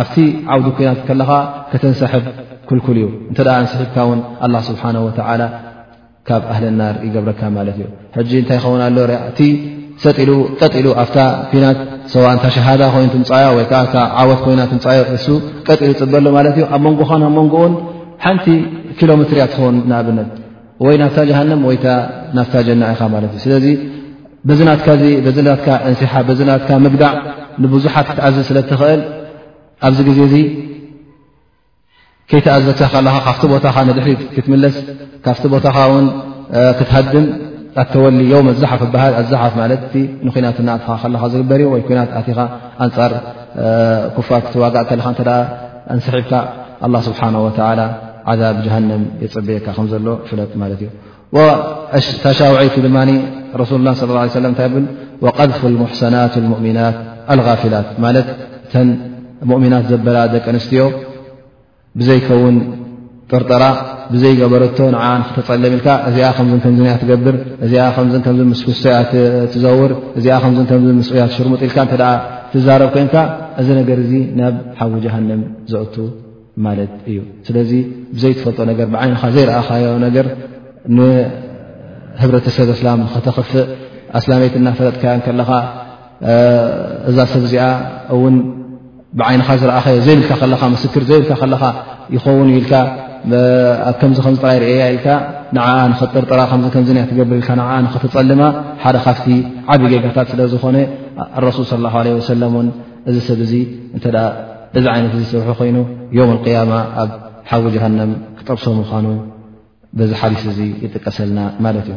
ኣብቲ ዓውዲ ኩናት ከለኻ ከተንሰሕብ ክልኩል እዩ እንተ ኣንስሒብካ ውን ኣላ ስብሓን ወተላ ካብ ኣህለናር ይገብረካ ማለት እዩ ሕጂ እንታይ ይኸውን ኣሎ እቲ ሰጥ ኢሉ ቀጥ ኢሉ ኣብታ ኩናት ሰዋ እንታ ሸሃዳ ኮይኑ ትምፃዮ ወይ ከዓ እታ ዓወት ኮይና ትምፃዮ እሱ ቀጥ ኢሉ ፅበሎ ማለት እዩ ኣብ መንጎኻን ኣብ መንጎኡን ሓንቲ ኪሎ ሜትር እያ ትኸውን ንኣብነት ወይ ናብታ ጀሃንም ወይ ናብታ ጀና ኢኻ ማለት እዩ ስለዚ በዚ ናትካ እዚ በዚ ናትካ እንስሓ በዚ ናትካ ምግዳዕ ንብዙሓት ክትኣዝ ስለ እትኽእል ኣብዚ ግዜ እዚ ከይተኣዘካ ካለኻ ካብቲ ቦታኻ ንድሕሪ ክትምለስ ካብቲ ቦታኻ ውን ክትሃድም ኣተወሊ ዮም ኣዛሓፍ በሃል ኣዛሓፍ ማለት እቲ ንኩናት ናትኻ ከለኻ ዝግበር እዩ ወይ ኩናት ኣቲኻ ኣንፃር ኩፋር ክትዋጋእ ከለኻ እተ እንስሒብካ ኣላ ስብሓን ወተላ ዓዛብ ጀሃንም የፀበየካ ከምዘሎ ፍለጥ ማለት እዩ ታሻውዐይቲ ድማ ረሱል ላ ለ ለ ሰለም እንታይ ብል ወቀድፍ ሙሕሰናት ሙእሚናት ኣልጋፊላት ማለት እተን ሙእሚናት ዘበላ ደቂ ኣንስትዮ ብዘይከውን ጥርጠራ ብዘይገበረቶ ንዓ ንክተፀልም ኢልካ እዚኣ ከምዝ ከምዝ እያ ትገብር እዚኣ ከምዝ ከምዝ ምስ ክስቶ እያ ትዘውር እዚኣ ከምዝ ከምዝ ምስ እያ ትሽርሙጥ ኢልካ እተ ትዛረብ ኮንካ እዚ ነገር እዚ ናብ ሓዊ ጀሃንም ዘእቱ ማለት እዩ ስለዚ ብዘይትፈልጦ ነገር ብዓይንኻ ዘይረኣኻዮ ነገር ንህብረተሰብ ኣስላም ከተኽፍእ ኣስላመይቲ እናፈለጥካዮ ከለኻ እዛ ሰብ እዚኣ እውን ብዓይንኻ ዝረኣኻዮ ዘይብልካ ከለኻ ምስክር ዘይብልካ ከለኻ ይኸውን ኢልካ ኣብ ከምዚ ከምዚ ጥራይ ርእያ ኢልካ ንዓ ንኽጥርጥራ ከ ከምዚ ያ ትገብር ኢልካ ን ንኽትፀልማ ሓደ ካብቲ ዓብ ጌጋታት ስለዝኾነ ኣረሱል ለ ለ ወሰለም ን እዚ ሰብ እዚ እዚ ዓይነት እዚ ስርሑ ኮይኑ ዮም ቅያማ ኣብ ሓዊ ጀሃንም ክጠብሶ ምዃኑ በዚ ሓዲስ እዚ ይጥቀሰልና ማለት እዩ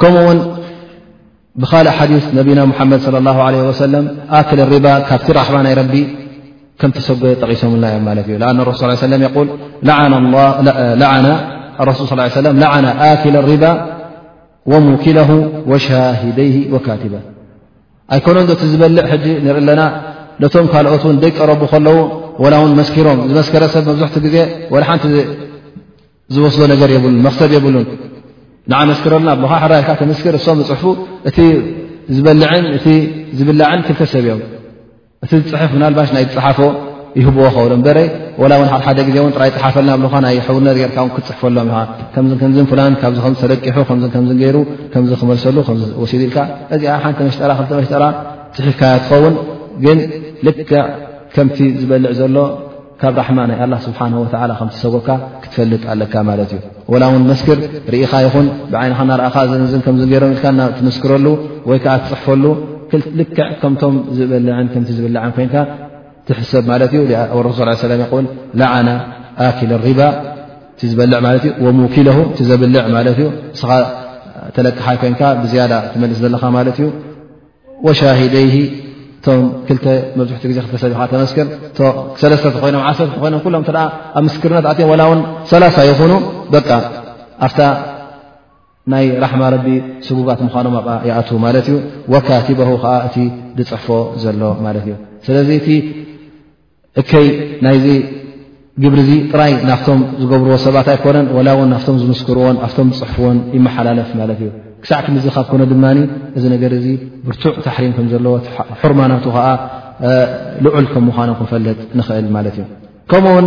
ከምኡ ውን ብካልእ ሓዲስ ነቢና ሙሓመድ صለ ላ ለ ወሰለም ኣክል ሪባ ካብቲ ራሕማ ናይ ረቢ ከም ተሰጎ ጠቒሶምልና እዮም ማለት እዩ ን ረሱ ስ ለም ል ረሱል ስ ሰለም ላዓና ኣክል ሪባ ወሙኪለሁ ወሻሂደይህ ወካቲባ ኣይኮነን ዶ እቲ ዝበልዕ ሕጂ ንርኢ ኣለና ነቶም ካልኦት ውን ደይ ቀረቡ ከለዉ ወላ ውን መስኪሮም ዝመስከረ ሰብ መብዝሕቲ ግዜ ወላ ሓንቲ ዝወስዶ ነገር የብሉን መክሰብ የብሉን ንዓ መስክረሉና ብኻ ሕራይካ ተምስክር እሶም ዝፅሕፉ እቲ ዝበልዕን እቲ ዝብላዕን ክልተ ሰብ እዮም እቲ ዝፅሕፍ ምናልባሽ ናይ ዝፅሓፎ ይህብዎ ከው በረ ላ ውን ሓሓደ ግዜ ን ጥራይ ፅሓፈልና ብልካ ናይ ሕውነት ጌርካ ውን ክትፅሕፈሎም ኢኻ ከም ከምዚ ፍላን ካብ ከ ተለቂሑ ከ ከም ገይሩ ከም ክመልሰሉ ወሲድ ኢልካ እዚኣ ሓንቲ መሽጠራ ክል መሽጠራ ፅሒፍካያ ትኸውን ግን ልክዕ ከምቲ ዝበልዕ ዘሎ ካብ ራሕማ ናይ ኣላ ስብሓን ወላ ከም ትሰጎካ ክትፈልጥ ኣለካ ማለት እዩ ወላ እውን መስክር ርኢኻ ይኹን ብዓይንኻ ናርኣኻ ዘንዝን ከምዚ ገይሮ ኢልካ ና ትምስክረሉ ወይ ከዓ ትፅሕፈሉ ልክዕ ከምቶም ዝበልዐን ከምቲ ዝብልዐን ኮይንካ ትሕሰብ ማለት እዩ ረሱ ስ ሰለ ይል ላዓና ኣኪል ሪባ እቲ ዝበልዕ ማለት እዩ ወሙኪለሁ እቲ ዘብልዕ ማለት እዩ ንስኻ ተለቅሓይ ኮይንካ ብዝያዳ ትመልስ ዘለኻ ማለት እዩ ወሻሂደይሂ እቶም ክልተ መብዝሕቲ ግዜ ክተሰቢካ ተመስክር ሰለስተ ተኮይኖም ዓሰ ተኮይኖም ኩሎም ተ ኣብ ምስክርነት ኣት ወላ እውን ሰላሳ ይኹኑ በቃ ኣብታ ናይ ራሕማ ረቢ ስቡባት ምዃኖም ኣብኣ ይኣት ማለት እዩ ወካቲበሁ ከዓ እቲ ዝፅሕፎ ዘሎ ማለት እዩ ስለዚ እቲ እከይ ናይዚ ግብሪ እዚ ጥራይ ናፍቶም ዝገብርዎ ሰባት ኣይኮነን ወላ እውን ናፍቶም ዝምስክርዎን ኣብቶም ዝፅሕፍዎን ይመሓላለፍ ማለት እዩ ክሳዕ ክምዚ ካብ ኮነ ድማ እዚ ነገር እዚ ብርቱዕ ታሕሪም ከም ዘለዎ ሕርማናቱ ከዓ ልዑል ከም ምዃኑ ክንፈልጥ ንኽእል ማለት እዩ ከምኡውን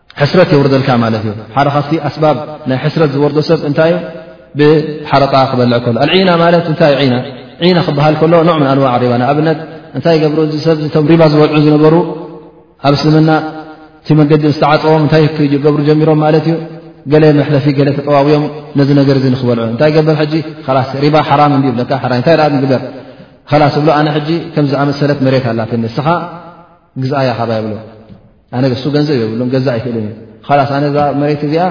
ሕስረት የውርደልካ ማለት እዩ ሓደ ካብቲ ኣስባብ ናይ ሕስረት ዝወርዶ ሰብ እንታይ ብሓረጣ ክበልዕ ከሎ ኣልዒና ማለት እንታይ ና ዒና ክበሃል ከሎ ኖዕ ምን ኣንዋዕ ሪባ ንኣብነት እንታይ ገብሩ እዚ ሰብ ቶም ሪባ ዝበልዑ ዝነበሩ ኣብ እስልምና እቲ መንገዲ ዝተዓፀዎም እንታይ ክገብሩ ጀሚሮም ማለት እዩ ገለ መሕለፊ ገለ ተጠዋውዮም ነዚ ነገር እዚ ንክበልዑ እንታይ ገበር ሕጂ ላስ ሪባ ሓራም እ ብለካ ታይ ኣ ንግበር ላስ እብሎ ኣነ ሕጂ ከምዝኣመሰለት መሬት ኣላትኒ እስኻ ግዝኣያ ካባ የብሎ ኣነ ሱ ገንዘብ የብሎ ገዛ ኣይክእልን እዩ ላስ ኣነ እዛ መሬት እዚኣ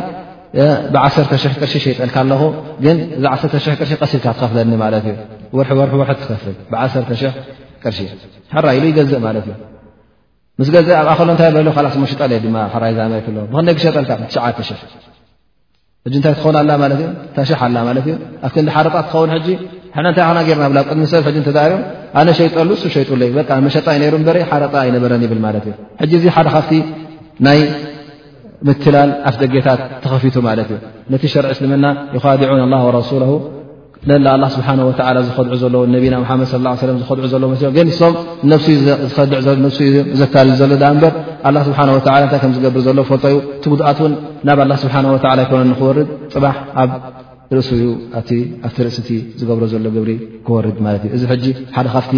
ብዓሰርተ ሽሕ ቅርሺ ሸይጠልካ ኣለኹ ግን እዛ ዓሰርተ ሽሕ ቅርሺ ቀሲልካ ትኸፍለኒ ማለት እዩ ወርሒ ወርሒ ወርሒ ትኸፍል ብዓሰርተ ሽሕ ቅርሺ ሕራ ኢሉ ይገዝእ ማለት እዩ ምስ ገዘእ ኣብኣ ከሎ እንታይ በሎ ላስ ሞሽጠለ ድማ ሕራይ ዛመሬት ኣሎ ብክንደይ ክሸጠልካ ብትሸዓተ ሽሕ ሕጂ እንታይ ትኸውን ኣላ ማለት እዩ ታሽሕ ኣላ ማለት እዩ ኣብ ክንዲ ሓረጣ ትኸውን ሕጂ ሕና እንታይ ና ገርና ብላ ቅድሚ ሰብ ሕጂ እተዳርዮም ኣነ ሸይጠሉ እሱ ሸይጡለይ በ መሸጣ ዩ ነይሩ በረ ሓረጣ ኣይነበረን ይብል ማለት እዩ ሕጂ እዚ ሓደ ካብቲ ናይ ምትላል ኣፍ ደጌታት ተኸፊቱ ማለት እዩ ነቲ ሸርዒ እስልምና ይኻዲዑን ላ ወረሱለ ነላ ኣላ ስብሓን ወላ ዝኸድዑ ዘለ ነቢና ሓመድ ስ ሰለም ዝኸድዑ ዘለ መ ግን ሶም ነፍሲ ዝኸድዕ ነፍሲ ዘታልል ዘሎ ዳኣ እምበር ኣላ ስብሓን ወ እንታይ ከም ዝገብር ዘሎ ፈልጦ ዩ እቲ ጉድኣት እውን ናብ ኣላ ስብሓን ወ ይኮነ ንክወርድ ፅባሕ ኣብ ርእሱ ዩ ኣቲ ኣብቲ ርእሲ እቲ ዝገብሮ ዘሎ ግብሪ ክወርድ ማለት እዩ እዚ ሕጂ ሓደ ካብቲ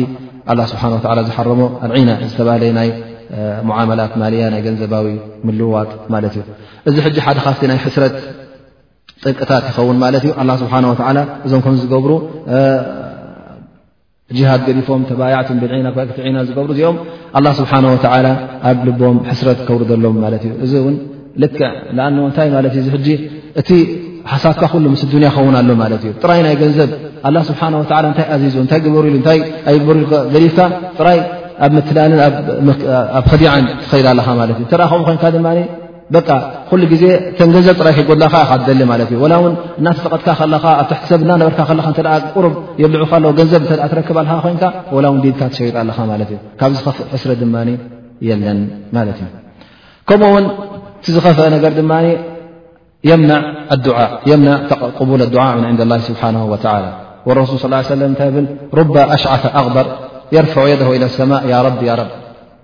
ኣላ ስብሓን ወላ ዝሓረሞ ኣልዒና ዝተባሃለ ናይ ሙዓመላት ማልያ ናይ ገንዘባዊ ምልውዋጥ ማለት እዩ እዚ ሕጂ ሓደ ካብቲ ናይ ሕስረት ጥንቅታት ይኸውን ማለት እዩ ኣላ ስብሓን ወላ እዞም ከም ዝገብሩ ጅሃድ ገዲፎም ተባያዕትን ብልዒና ክትዒና ዝገብሩ እዚኦም ኣላ ስብሓን ወላ ኣብ ልቦም ሕስረት ከውርደሎም ማለት እዩ እዚ እውን ልክዕ ንኣን እንታይ ማለት እዩ ዝሕጂ እቲ ሓሳብካ ኩሉ ምስ ዱንያ ኸውን ኣሎ ማለት እዩ ጥራይ ናይ ገንዘብ ኣላ ስብሓን ወ እንታይ ኣዚዙ እንታይ ግበሩ ኢሉ እታይ ኣይግበሩ ኢል ገዲፍካ ጥራይ ኣብ ምትላልን ኣብ ከዲዓን ትኸይዳ ኣለኻ ማለት እዩ ተረእኸም ኮይንካ ድማ በቃ ኩሉ ግዜ ተን ገንዘብ ጥራይ ከይጎድላ ከ ካ ትደሊ ማለት እዩ ወላ እውን እናተጠቐጥካ ከለኻ ኣብ ትሕቲ ሰብ እናነበርካ ከለካ እተ ቁሩብ የብልዑካ ኣለዎ ገንዘብ እተ ትረክብ ኣለካ ኮይንካ ወላ እውን ዲድካ ትሸይጣ ኣለኻ ማለት እዩ ካብ ዝኸፍእ ሕስረ ድማ የለን ማለት እዩ ከምኡ እውን እቲ ዝኸፍአ ነገር ድማ የምና ኣዱዓ የምና ቅቡል ኣዱዓ ን ዕንድ ላ ስብሓን ወተላ ወረሱል ስ ሰለም እንታይ ብል ሩባ ኣሽዓፈ ኣቕበር የርፍዑ የደሁ ኢላ ሰማእ ያ ረቢ ያ ረቢ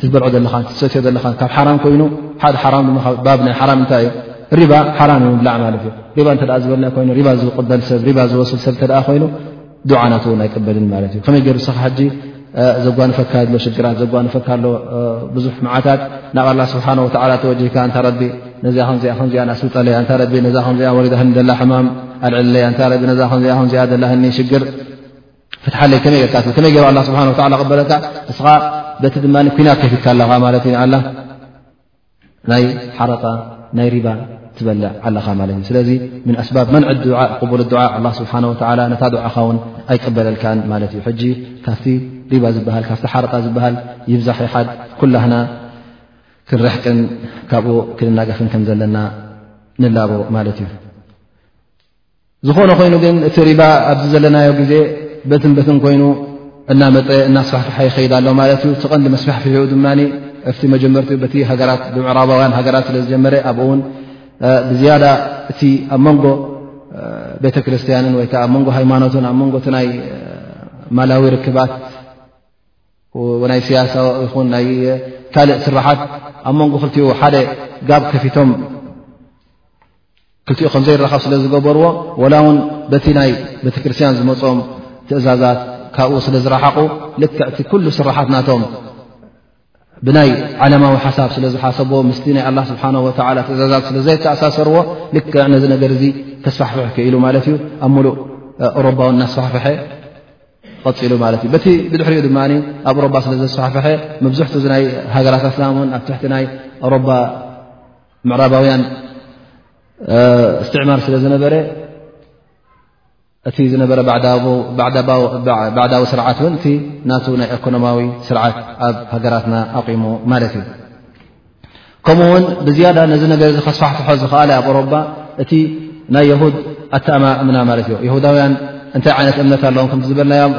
ትበልዖ ዘለኻ ትሰትዮ ዘለኻ ካብ ሓራም ኮይኑ ሓደ ሓራም ድማ ባብ ናይ ሓራም እንታይ እዩ ሪባ ሓራም እዩ ብላዕ ማለት እዩ ሪባ እተ ዝበልና ኮይኑ ሪባ ዝቕበል ሰብ ሪባ ዝወስድ ሰብ እተኣ ኮይኑ ዱዓ ናት እውን ኣይቅበልን ማለት እዩ ከመይ ገይሩ ንስኻ ሓጂ ዘጓንፈካ ሎ ሽግራት ዘጓንፈካ ሎ ብዙሕ መዓታት ናብ ኣላ ስብሓን ወላ ተወጅካ እንታ ረቢ ነዚ ከምዚኣ ከምዚኣ ኣስልጠለያ እታ ረቢ ነዛ ከምዚኣ ወሪዳህኒ ዘላ ሕማም ኣልዕለያ እታ ረቢ ነዛ ከምዚኣ ከምዚኣ ዘላህኒ ሽግር ፍትሓለይ ከመይ ጌርካ ከመይ ገይሩ ኣላ ስብሓን ወላ ቅበለካ እስኻ በቲ ድማ ኩናት ከፊትካ ኣለኻ ማለት እዩ ንኣላ ናይ ሓረጣ ናይ ሪባ ትበልዕ ኣለኻ ማለት እዩ ስለዚ ምን ኣስባብ መንዒ ድዓ ቅቡል ድዓ ኣላ ስብሓን ወላ ነታ ድዓኻ ውን ኣይቀበለልካን ማለት እዩ ሕጂ ካብቲ ሪባ ዝበሃል ካብቲ ሓረጣ ዝበሃል ይብዛሕ ይሓድ ኩላህና ክንርሕቅን ካብኡ ክንናገፍን ከም ዘለና ንላቦ ማለት እዩ ዝኾነ ኮይኑ ግን እቲ ሪባ ኣብዚ ዘለናዮ ግዜ በትን በትን ኮይኑ እናመፀ እናስፋሕፍሓ ይኸይድ ኣሎ ማለት እዩ እቲቐንዲ መስፋሕፍሒኡ ድማ እፍቲ መጀመርት በቲ ሃገራት ብምዕራባውያን ሃገራት ስለ ዝጀመረ ኣብኡ ውን ብዝያዳ እቲ ኣብ መንጎ ቤተ ክርስትያንን ወይከዓ ኣብ መንጎ ሃይማኖትን ኣብ መንጎ እቲ ናይ ማላዊ ርክባት ናይ ስያሳ ይኹን ናይ ካልእ ስራሓት ኣብ መንጎ ክልቲኡ ሓደ ጋብ ከፊቶም ክልቲኡ ከም ዘይራኸብ ስለ ዝገበርዎ ወላ እውን በቲ ናይ ቤተ ክርስትያን ዝመፅኦም ትእዛዛት ካብኡ ስለ ዝረሓቑ ልክዕቲ ኩሉ ስራሓት ናቶም ብናይ ዓለማዊ ሓሳብ ስለ ዝሓሰብዎ ምስቲ ናይ ኣላ ስብሓን ወላ ትእዛዛት ስለ ዘይተኣሳሰርዎ ልክዕ ነዚ ነገር እዚ ከስፋሕፍሐ ክኢሉ ማለት እዩ ኣብ ሙሉእ ኦሮባውን እናስፋሕፍሐ ቐፂሉ ማለት እዩ በቲ ብድሕሪኡ ድማ ኣብ ኦሮባ ስለ ዘስፋሕፍሐ መብዝሕቱ ናይ ሃገራት ኣስላም እውን ኣብ ትሕቲ ናይ ኦሮባ ምዕራባውያን እስትዕማር ስለ ዝነበረ እቲ ዝነበረ ባዕዳዊ ስርዓት እውን እቲ ናቱ ናይ ኤኮኖማዊ ስርዓት ኣብ ሃገራትና ኣቑሙ ማለት እዩ ከምኡ ውን ብዝያዳ ነዚ ነገር እዚ ከስፋሕፍሖ ዝኸኣለ ኣብ ኦሮባ እቲ ናይ የሁድ ኣተኣማእምና ማለት እዩ የሁዳውያን እንታይ ዓይነት እምነት ኣለዎም ከምዝበልናዮም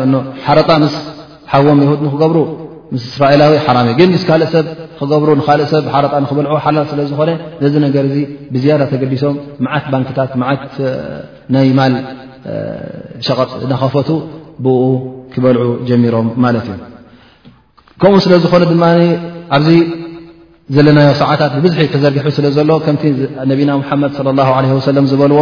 ሓረጣ ምስ ሓዎም የሁድ ንክገብሩ ምስ እስራኤላዊ ሓራም እዩ ግን ምስ ካልእ ሰብ ክገብሩ ንካልእ ሰብ ሓረጣ ንክበልዑ ሓላል ስለ ዝኾነ ነዚ ነገር እዚ ብዝያዳ ተገዲሶም መዓት ባንክታት መዓት ናይ ማል ሸቐጥ ናኸፈቱ ብኡ ክበልዑ ጀሚሮም ማለት እዩ ከምኡ ስለ ዝኾነ ድማ ኣብዚ ዘለናዮ ሰዓታት ብብዝሒ ተዘርግሑ ስለ ዘሎ ከምቲ ነቢና ሙሓመድ ለ ላ ለ ወሰለም ዝበልዎ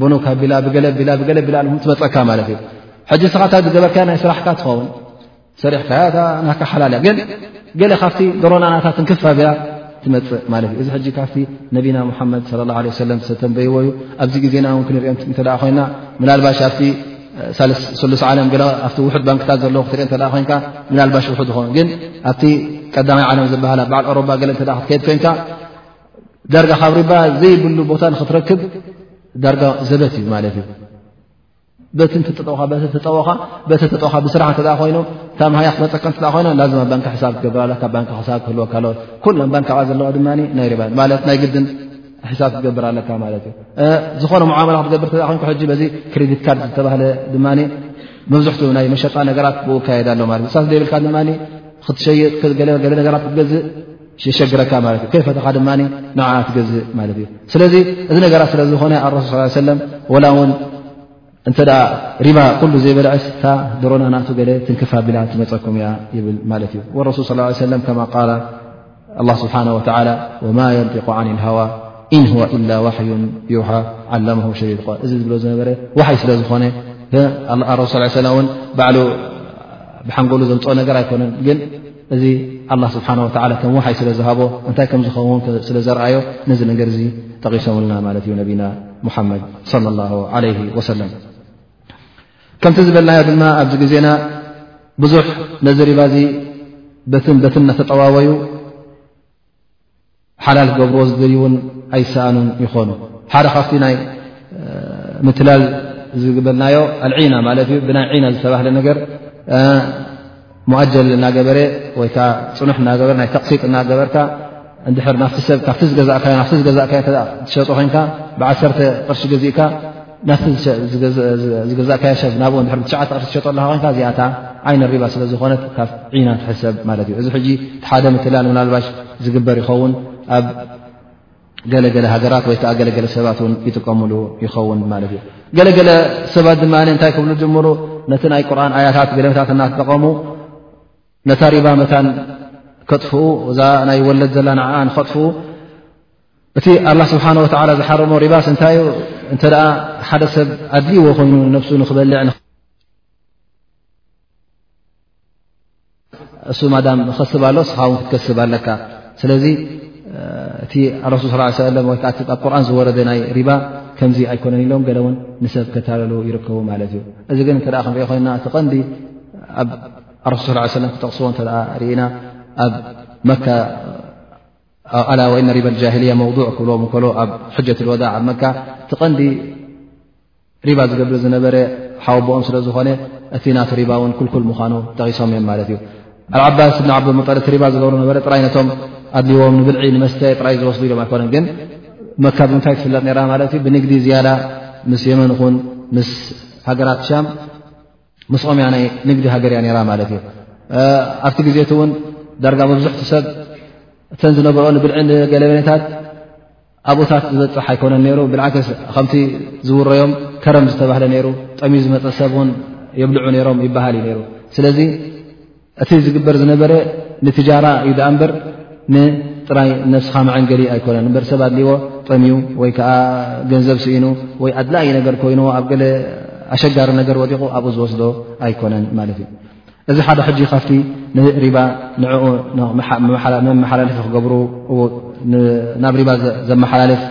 ቡኑክ ኣቢላ ብገለ ኣቢላ ብገለ ኣቢላ ትመፀካ ማለት እዩ ሕጂ ንስኻ እታ ዝገበርካያ ናይ ስራሕካ ትኸውን ሰሪሕካያ እታ ናካ ሓላል እያ ግን ገለ ካብቲ ደሮናናታ ትንክፍ ኣቢላ ትመፅእ ማለት እዩ እዚ ሕጂ ካብቲ ነቢና ሙሓመድ ለ ላ ለ ሰለም ዝተተንበይዎ እዩ ኣብዚ ግዜና እውን ክንሪኦ እንተ ኮይና ምናልባሽ ኣብቲ ስሉስ ዓለም ገ ኣብቲ ውሑድ ባንክታት ዘለዎ ክትሪኦ እተ ኮይንካ ምናልባሽ ውሑድ ይኸውን ግን ኣብቲ ቀዳማይ ዓለም ዝበሃላ በዓል ኦሮባ ገለ እተ ክትከየድ ኮይንካ ዳርጋ ካብ ሪባ ዘይብሉ ቦታ ንክትረክብ ዳርጋ ዘበት እዩ ማለት እዩ በቲ ትጠወካ ተጠወካ በቲ ተጠወካ ብስራሕ እተ ኮይኑ እታ ሃያ ክትመፀካ እ ኮይና ላዝማ ባንኪ ሕሳብ ክትገብረላ ካብ ባንኪ ክሳብ ክህልወ ካልኦት ኩሎም ባንኪ ብ ዘለዋ ድማ ናይ ሪባ ማለት ናይ ግድን ሕሳብ ክትገብር ኣለካ ማለት እዩ ዝኾነ መዓመላ ክትገብር ተ ኮይ ሕጂ በዚ ክሬዲት ካርድ ዝተባህለ ድማ መብዝሕትኡ ናይ መሸጣ ነገራት ብካየዳ ኣሎ ማለት እ ሳት ዘይብልካ ድማ ክትሸይጥ ገለ ነገራት ክትገዝእ የሸግረካ ማለት እዩ ከይፈተኻ ድማ ንዓ ትገዝእ ማለት እዩ ስለዚ እዚ ነገራት ስለ ዝኾነ ኣረሱል ስ ሰለም ወላ እውን እንተ ሪባ ኩሉ ዘይበልዐስ እታ ድሮና ናእቱ ገለ ትንክፋ ቢላ ትመፀኩም እያ ይብል ማለት እዩ ወረሱል ስ ሰለም ከማ ቃል ኣላ ስብሓን ወተላ ወማ የንጢቁ ዓን ልሃዋ ኢን ህዋ ኢላ ዋሕዩን ይውሓ ዓላምሁ ሸዲድ ል እዚ ዝብሎ ዝነበረ ዋሓይ ስለ ዝኾነ ኣረሱል ስ ሰለም እውን ባዕሉ ብሓንጎሉ ዘምፅኦ ነገር ኣይኮነን ግን እዚ ኣላ ስብሓን ወላ ከም ውሓይ ስለ ዝሃቦ እንታይ ከም ዝኸውን ስለ ዘርኣዮ ነዚ ነገር እዚ ጠቒሶምልና ማለት እዩ ነቢና ሙሓመድ ለ ላ ለ ወሰለም ከምቲ ዝበልናዮ ድማ ኣብዚ ግዜና ብዙሕ ነዚ ሪባ እዚ በትን በትን ናተጠዋወዩ ሓላል ክገብርዎ ዝደልዩ እውን ኣይሰኣኑን ይኾኑ ሓደ ካብቲ ናይ ምትላል ዝግበልናዮ ኣልዒና ማለት እዩ ብናይ ዒና ዝተባህለ ነገር ሞኣጀል እናገበረ ወይ ከዓ ፅኑሕ እናገበረ ናይ ተቕሲጥ እናገበርካ እንድሕር ናፍቲ ሰብ ካብቲ ዝገዛእካዮ ናፍቲ ዝገዛእካዮ ትሸጦ ኮይንካ ብዓሰርተ ቅርሺ ገዚእካ ናቲ ዝገዛእካዮ ሰብ ናብኡ ድ ብትሸ ቅርሲ ትሸጦ ኣለካ ኮንካ እዚኣታ ዓይነ ሪባ ስለ ዝኾነት ካብ ዒና ትሕሰብ ማለት እዩ እዚ ሕጂ ሓደ ምትላል ምናልባሽ ዝግበር ይኸውን ኣብ ገለገለ ሃገራት ወይ ከዓ ገለገለ ሰባት ውን ይጥቀምሉ ይኸውን ማለት እዩ ገለገለ ሰባት ድማ እንታይ ክብሉ ጀምሩ ነቲ ናይ ቁርን ኣያታት ገለመታት እናተጠቐሙ ነታ ሪባ መታን ከጥፍኡ እዛ ናይ ወለድ ዘላ ንዓ ንኸጥፍኡ እቲ ኣላ ስብሓን ወተላ ዝሓረሞ ሪባስ እንታይ ዩ እንተ ሓደ ሰብ ኣድልዎ ኮይኑ ንነብሱ ንክበልዕ እሱ ማዳም ኸስብ ኣሎ ስኻ ውን ክትከስብ ኣለካ ስለዚ እቲ ረሱል ስ ሰለ ወይዓ ኣብ ቁርን ዝወረደ ናይ ሪባ ከምዚ ኣይኮነን ኢሎም ገለ ውን ንሰብ ከታለሉ ይርከቡ ማለት እዩ እዚ ግን እተ ክንሪኦ ኮይና እቲ ቐንዲ ኣብ ረሱል ስ ሰለም ክጠቕስዎ እተ ርኢና ኣብ መካ ኣላ ወኢነ ሪበ ጃሂልያ መውዱዕ ክብሎ ከሎ ኣብ ሕጀት ወዳዕ ኣብ መካ እቲ ቐንዲ ሪባ ዝገብር ዝነበረ ሓወቦኦም ስለ ዝኾነ እቲ ናቲ ሪባ እውን ኩልኩል ምዃኑ ጠቒሶም እዮም ማለት እዩ ዓባስ ብ ዓብሙጠል እቲ ሪባ ዝገብሩ ነበረ ጥራይ ነቶም ኣድልዎም ንብልዒ ንመስተ ጥራይ ዝወስዱ ኢሎም ኣይኮነን ግን መካ ብምንታይ ትፍለጥ ራ ማለት እዩ ብንግዲ ዝያዳ ምስ የመን ኹን ምስ ሃገራት ሻም ምስኦም ናይ ንግዲ ሃገር እያ ነራ ማለት እዩ ኣብቲ ግዜ እቲ እውን ዳርጋ መብዙሕቲ ሰብ እተን ዝነበሮ ንብልዒ ገለበነታት ኣብኡታት ዝበፅሕ ኣይኮነን ነይሩ ብልዓ ከምቲ ዝውረዮም ከረም ዝተባህለ ነይሩ ጠምዩ ዝመፀ ሰብ እውን የብልዑ ነይሮም ይበሃል እዩ ነይሩ ስለዚ እቲ ዝግበር ዝነበረ ንትጃራ እዩ ዳኣ እምበር ንጥራይ ነብስኻ መዐንገሊ ኣይኮነን እበር ሰብ ኣድልዎ ጠምዩ ወይ ከዓ ገንዘብ ስኢኑ ወይ ኣድላዪ ነገር ኮይኑ ኣብ ገለ ኣሸጋሪ ነገር ወዲቑ ኣብኡ ዝወስዶ ኣይኮነን ማለት እዩ እዚ ሓደ ሕጂ ካብቲ ንሪባ ንዕኡ መመሓላለፊ ክገብሩ ናብ ሪባ ዘመሓላለፍ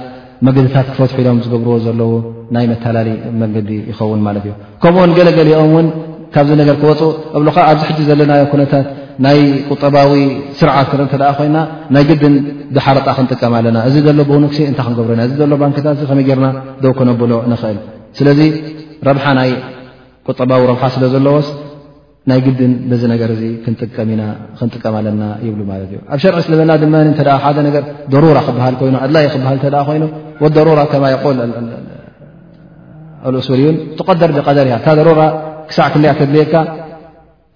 መገድታት ክፈትሑ ኢሎም ዝገብርዎ ዘለዉ ናይ መታላሊ መገዲ ይኸውን ማለት እዩ ከምኡውን ገለገሊኦም እውን ካብዚ ነገር ክወፁ እብልካ ኣብዚ ሕጂ ዘለናዮ ኩነታት ናይ ቁጠባዊ ስርዓት ክርኢ እተ ኮይና ናይ ግድን ብሓረጣ ክንጥቀም ኣለና እዚ ዘሎ ቦኑክሲ እንታይ ክንገብሩ ኢና እዚ ዘሎ ባንክታት እዚ ከመይ ጌርና ደው ክነብሎ ንኽእል ስለዚ ረብሓ ናይ ቁጠባዊ ረብሓ ስለ ዘለዎስ ናይ ግድን በዚ ነገር እዚ ክንጥቀም ኢና ክንጥቀም ኣለና ይብሉ ማለት እዩ ኣብ ሸርዒ እስልምና ድማ እተ ሓደ ነገር ደሩራ ክበሃል ኮይኑ ኣድላይ ክበሃል እተ ኮይኑ ወደሩራ ከማ ይል ኣልእሱር እዩን ትቀደር ብቀደር እያ እታ ደሩራ ክሳዕ ክንደያ ተድልየካ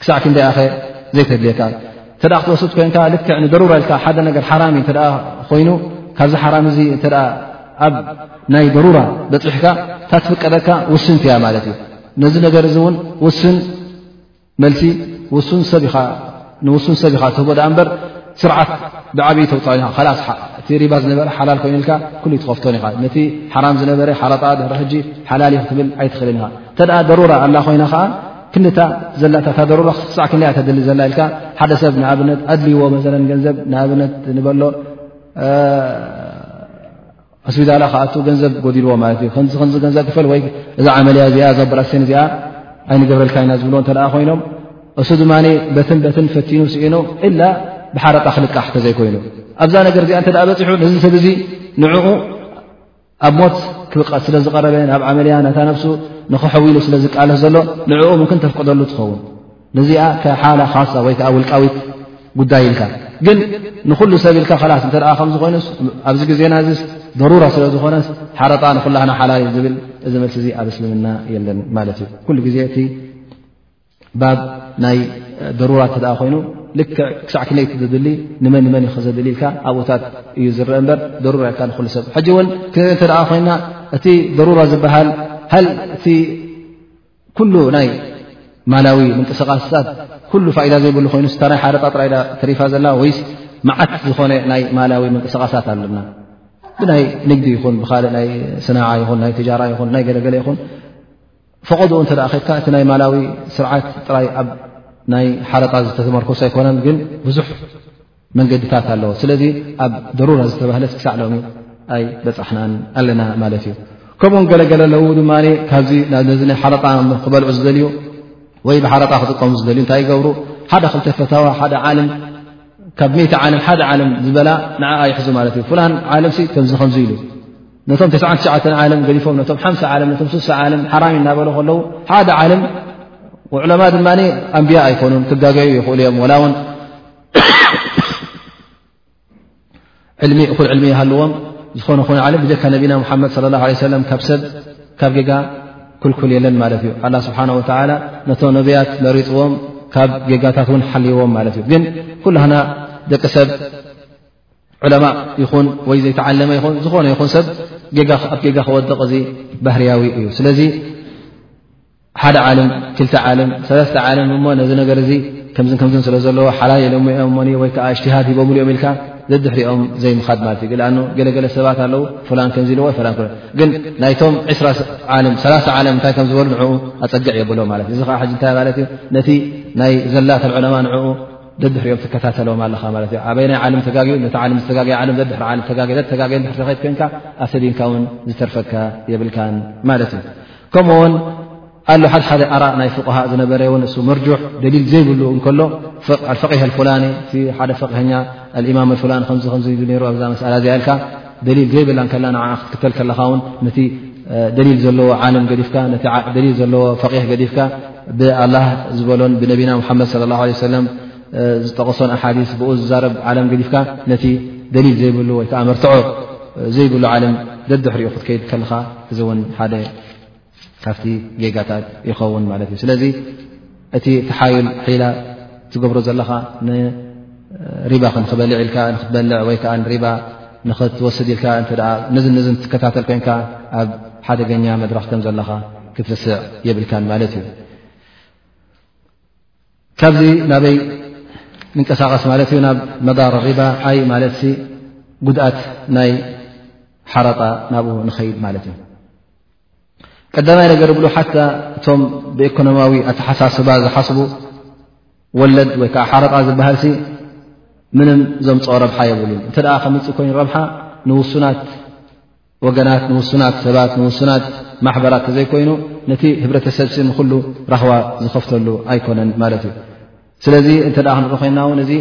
ክሳዕ ክንደይኣኸ ዘይተድልየካ እተ ክትወስድ ኮንካ ልክዕ ንደሩራ ኢልካ ሓደ ነገር ሓራሚ እተ ኮይኑ ካብዚ ሓራሚ እዚ እተ ኣብ ናይ ደሩራ በፅሕካ እታ ትፍቀደካ ውስንቲ እያ ማለት እዩ ነዚ ነገር እዚ እውን ውስን መልሲ ውሱን ሰብ ኢኻ ንውሱን ሰብ ኢኻ ትህቦ ዳኣ እምበር ስርዓት ብዓብዪ ተውፃኦ ኢ ካላስ እቲ ሪባ ዝነበረ ሓላል ኮይኑ ኢልካ ኩሉ ትኸፍቶን ኢኻ ነቲ ሓራም ዝነበረ ሓረጣ ድሕሪ ሕጂ ሓላል ዩ ክትብል ኣይትኽእልን ኢኻ እንተ ደኣ ደሩራ ኣላ ኮይና ከዓ ክንታ ዘላታ እታ ደሩራ ክሳዕ ክንደያ ተድሊ ዘላ ኢልካ ሓደ ሰብ ንኣብነት ኣድልይዎ መዘለን ገንዘብ ንኣብነት ንበሎ ሆስፒታላ ክኣት ገንዘብ ጎዲልዎ ማለት እዩ ከምዚ ከምዚ ገንዘብ ክፈል ወይ እዛ ዓመልያ እዚኣ እዛ ብራሴን እዚኣ ኣይንገብረልካ ኢና ዝብልዎ እተ ኮይኖም እሱ ድማ በትን በትን ፈቲኑ ስኢኑ ኢላ ብሓረጣ ክልቃሕ ተዘይኮይኑ ኣብዛ ነገር እዚኣ እተ በፂሑ ነዚ ሰብ እዚ ንዕኡ ኣብ ሞት ክብቐት ስለ ዝቐረበ ናብ ዓመልያ ናታ ነብሱ ንክሐውሉ ስለ ዝቃለስ ዘሎ ንዕኡ ምክን ተፍቅደሉ ትኸውን ነዚኣ ሓላ ካሳ ወይ ከዓ ውልቃዊት ጉዳይ ኢልካ ግን ንኩሉ ሰብ ኢልካ ላስ እተ ከምዝኮይኑ ኣብዚ ግዜና ዚ ደሩራ ስለዝኮነ ሓረጣ ንኩላና ሓላል ዝብል እዚ መልሲ እዚ ኣብ እስልምና የለን ማለት እዩ ኩሉ ግዜ እቲ ባብ ናይ ደሩራ እተ ኮይኑ ልክዕ ክሳዕ ክነይት ዝድሊ ንመን ንመን ዘድሊ ኢልካ ኣብኡታት እዩ ዝረአ እበር ደሩራ ኢልካ ንሉ ሰብ ሕጂ እውን ክተ ኮይና እቲ ደሩራ ዝበሃል ሃ እቲ ኩሉ ናይ ማላዊ ምንቅስቃስሳት ኩሉ ፋይዳ ዘይብሉ ኮይኑ ስታ ናይ ሓረጣ ጥራይ ተሪፋ ዘላ ወይስ መዓት ዝኾነ ናይ ማላዊ ምንቅስቃሳት ኣለና ብናይ ንግዲ ይኹን ብካልእ ናይ ስናዓ ይኹን ናይ ትጃራ ይኹን ናይ ገለገለ ይኹን ፈቐድኡ እንተ ከድካ እቲ ናይ ማላዊ ስርዓት ጥራይ ኣብ ናይ ሓረጣ ዝተተመርኮሶ ኣይኮነን ግን ብዙሕ መንገድታት ኣለዎ ስለዚ ኣብ ደሩራ ዝተባህለት ክሳዕ ሎሚ ኣይ በፃሕናን ኣለና ማለት እዩ ከምኡውን ገለገለ ኣለዉ ድማ ካብዚ ነዚ ናይ ሓረጣ ክበልዑ ዝደልዩ ወይ ብሓረጣ ክጥቀሙ ዝደልዩ እንታይ ይገብሩ ሓደ ክልተ ፈታዋ ሓደ ዓለም ካብ መይቲ ዓለም ሓደ ዓለም ዝበላ ንዓ ይሕዙ ማለት እዩ ፍላን ዓለም ከምዚ ከምዚ ኢሉ ነቶም ሸዓ ዓለም ገዲፎም ነቶም ሓምሳ ዓለም ነቶም ስሳ ዓለም ሓራሚ እናበሉ ከለዉ ሓደ ዓለም ዕለማ ድማ ኣንብያ ኣይኮኑን ክጋገዩ ይኽእሉ እዮም ወላ ውን ዕልሚ እኹል ዕልሚ ይሃልዎም ዝኾነ ኾነ ዓለም ብጀካ ነቢና ሙሓመድ ለ ላ ለ ሰለም ካብ ሰብ ካብ ጌጋ ኩልኩል የለን ማለት እዩ ኣላ ስብሓን ወተላ ነቶ ነብያት መሪፅዎም ካብ ጌጋታት እውን ሓልዎም ማለት እዩ ግን ኩላና ደቂ ሰብ ዕለማ ይኹን ወይ ዘይተዓለመ ይኹን ዝኾነ ይኹን ሰብ ኣብ ጌጋ ክወድቕ እዚ ባህርያዊ እዩ ስለዚ ሓደ ዓለም ክልተ ዓለም ሰለስተ ዓለም እሞ ነዚ ነገር እዚ ከምዝ ከምዝን ስለ ዘለዎ ሓላል የሎሞ ኦም ሞ ወይ ከዓ እጅትሃድ ሂቦምሉ እዮም ኢልካ ዘድሕሪኦም ዘይምኻድ ማለት እዩ ኣ ገለገለ ሰባት ኣለዉ ፍላን ከምዚ ኢልዎ ላ ግን ናይቶም ዕስራ ዓለም ሰላ ዓለም እንታይ ከም ዝበሉ ንኡ ኣፀግዕ የብሎ ማለት እዩ እዚ ከዓ እንታይ ማለት እዩ ነቲ ናይ ዘላት ዕለማ ንኡ ደድሕሪኦም ትከታተሎም ኣለኻ ማለት እዩ ኣበይ ናይ ዓለም ተጋግ ነቲ ዓለም ዝተጋግ ዓለም ዘድሕሪ ዓለም ተጋግ ዘተጋግ ድሕሪ ተኸት ኮይንካ ኣሰዲንካ እውን ዝተርፈካ የብልካን ማለት እዩ ከምኡ ውን ኣ ሓደሓደ ኣራ ናይ ፍሃ ዝነበረ ን እ መርጁሕ ደሊል ዘይብሉ እከሎ ፈ ፍላ ሓደ ፈኛ እማ ፍላ ዛ መ እዚኣ ኢልካ ደሊል ዘይብላ ከላ ን ክትክተል ከለኻ ውን ነቲ ደሊል ዘለዎ ዓለም ገዲፍካ ሊ ዘለዎ ፈ ገዲፍካ ብኣ ዝበሎን ብነቢና ሓመድ ለ ለ ዝጠቐሶን ኣሓዲስ ብኡ ዝዛረብ ዓለም ገዲፍካ ነቲ ደሊል ዘይብሉ ወይ ከዓ መርትዖ ዘይብሉ ዓለም ደድሕሪኡ ክትከይድ ከልኻ እዚ እውን ሓደ ካብቲ ጌጋታት ይኸውን ማለት እዩ ስለዚ እቲ ተሓይል ሒላ ትገብሮ ዘለኻ ንሪባ ክንክበልዕ ኢልካ ንክትበልዕ ወይ ከዓ ንሪባ ንክትወስድ ኢልካ እተ ነዚ ነዚ ትከታተል ኮንካ ኣብ ሓደገኛ መድረኽ ከም ዘለኻ ክትርስዕ የብልካን ማለት እዩ ካብዚ ናበይ ንንቀሳቐስ ማለት እዩ ናብ መዳር ሪባ ኣይ ማለት ጉድኣት ናይ ሓረጣ ናብኡ ንኸይድ ማለት እዩ ቀዳማይ ነገር ብሉ ሓታ እቶም ብኤኮኖሚያዊ ኣተሓሳስባ ዝሓስቡ ወለድ ወይ ከዓ ሓረጣ ዝበሃል ሲ ምንም ዘምፅኦ ረብሓ የብሉ እንተ ከምፅእ ኮይኑ ረብሓ ንውሱናት ወገናት ንውሱናት ሰባት ንውሱናት ማሕበራት ተዘይኮይኑ ነቲ ህብረተሰብ ሲ ንኩሉ ራህዋ ዝኸፍተሉ ኣይኮነን ማለት እዩ ስለዚ እንተ ክንርኢ ኮይና እውን እዚ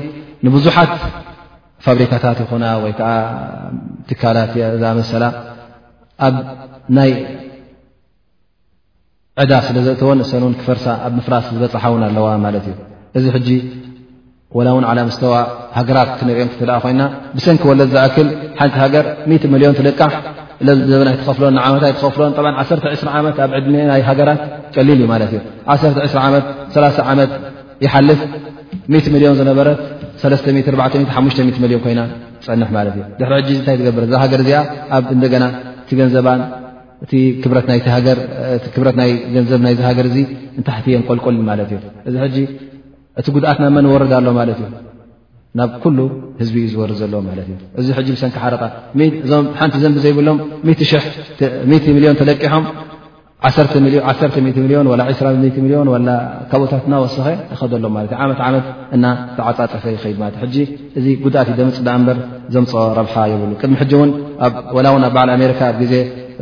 ንብዙሓት ፋብሪካታት ይኹና ወይ ከዓ ትካላት እዛ መሰላ ኣብ ናይ ዕዳ ስለ ዘእተወን እሰን ውን ክፈርሳ ኣብ ምፍራስ ዝበፅሓ ውን ኣለዋ ማለት እዩ እዚ ሕጂ ወላ እውን ዓላ ምስተዋ ሃገራት ክንሪኦ ክተ ኮይና ብሰንኪ ወለድ ዝኣክል ሓንቲ ሃገር 100 ሚሊዮን ትልቃሕ ዘበና ኣይትኸፍሎን ንዓመት ኣይትኸፍሎን ብ 120 ዓመት ኣብ ዕድሜ ናይ ሃገራት ቀሊል እዩ ማለት እዩ 120 ዓመት 30 ዓመት ይሓልፍ 100 ሚሊዮን ዝነበረት 345 ሚሊዮን ኮይና ትፀንሕ ማለት እዩ ድሕሪ ሕጂ እንታይ ትገብር እዛ ሃገር እዚኣ ኣብ እንደገና እቲ ገንዘባን እቲ ክብረት ናይቲ ሃገር እቲ ክብረት ናይ ገንዘብ ናይዚ ሃገር እዚ ንታሕቲ የንቆልቆል ማለት እዩ እዚ ሕጂ እቲ ጉድኣት ናብ መን ወርድ ኣሎ ማለት እዩ ናብ ኩሉ ህዝቢ እዩ ዝወርድ ዘለዎ ማለት እዩ እዚ ሕጂ ብሰንኪ ሓረጣ እዞም ሓንቲ ዘንቢ ዘይብሎም ሚሊዮን ተለቂሖም ሚሊዮን ላ ዒስ ሚሊዮን ካብኡታት እናወሰኸ ይኸደሎም ማለት ዩ ዓመት ዓመት እና ተዓፃፀፈ ይኸይድ ማለት ሕጂ እዚ ጉድኣት እዩ ደምፅ ደኣ እምበር ዘምፅኦ ረብሓ የብሉ ቅድሚ ሕጂ እውን ወላ እውን ኣብ በዓል ኣሜሪካ ኣብ ግዜ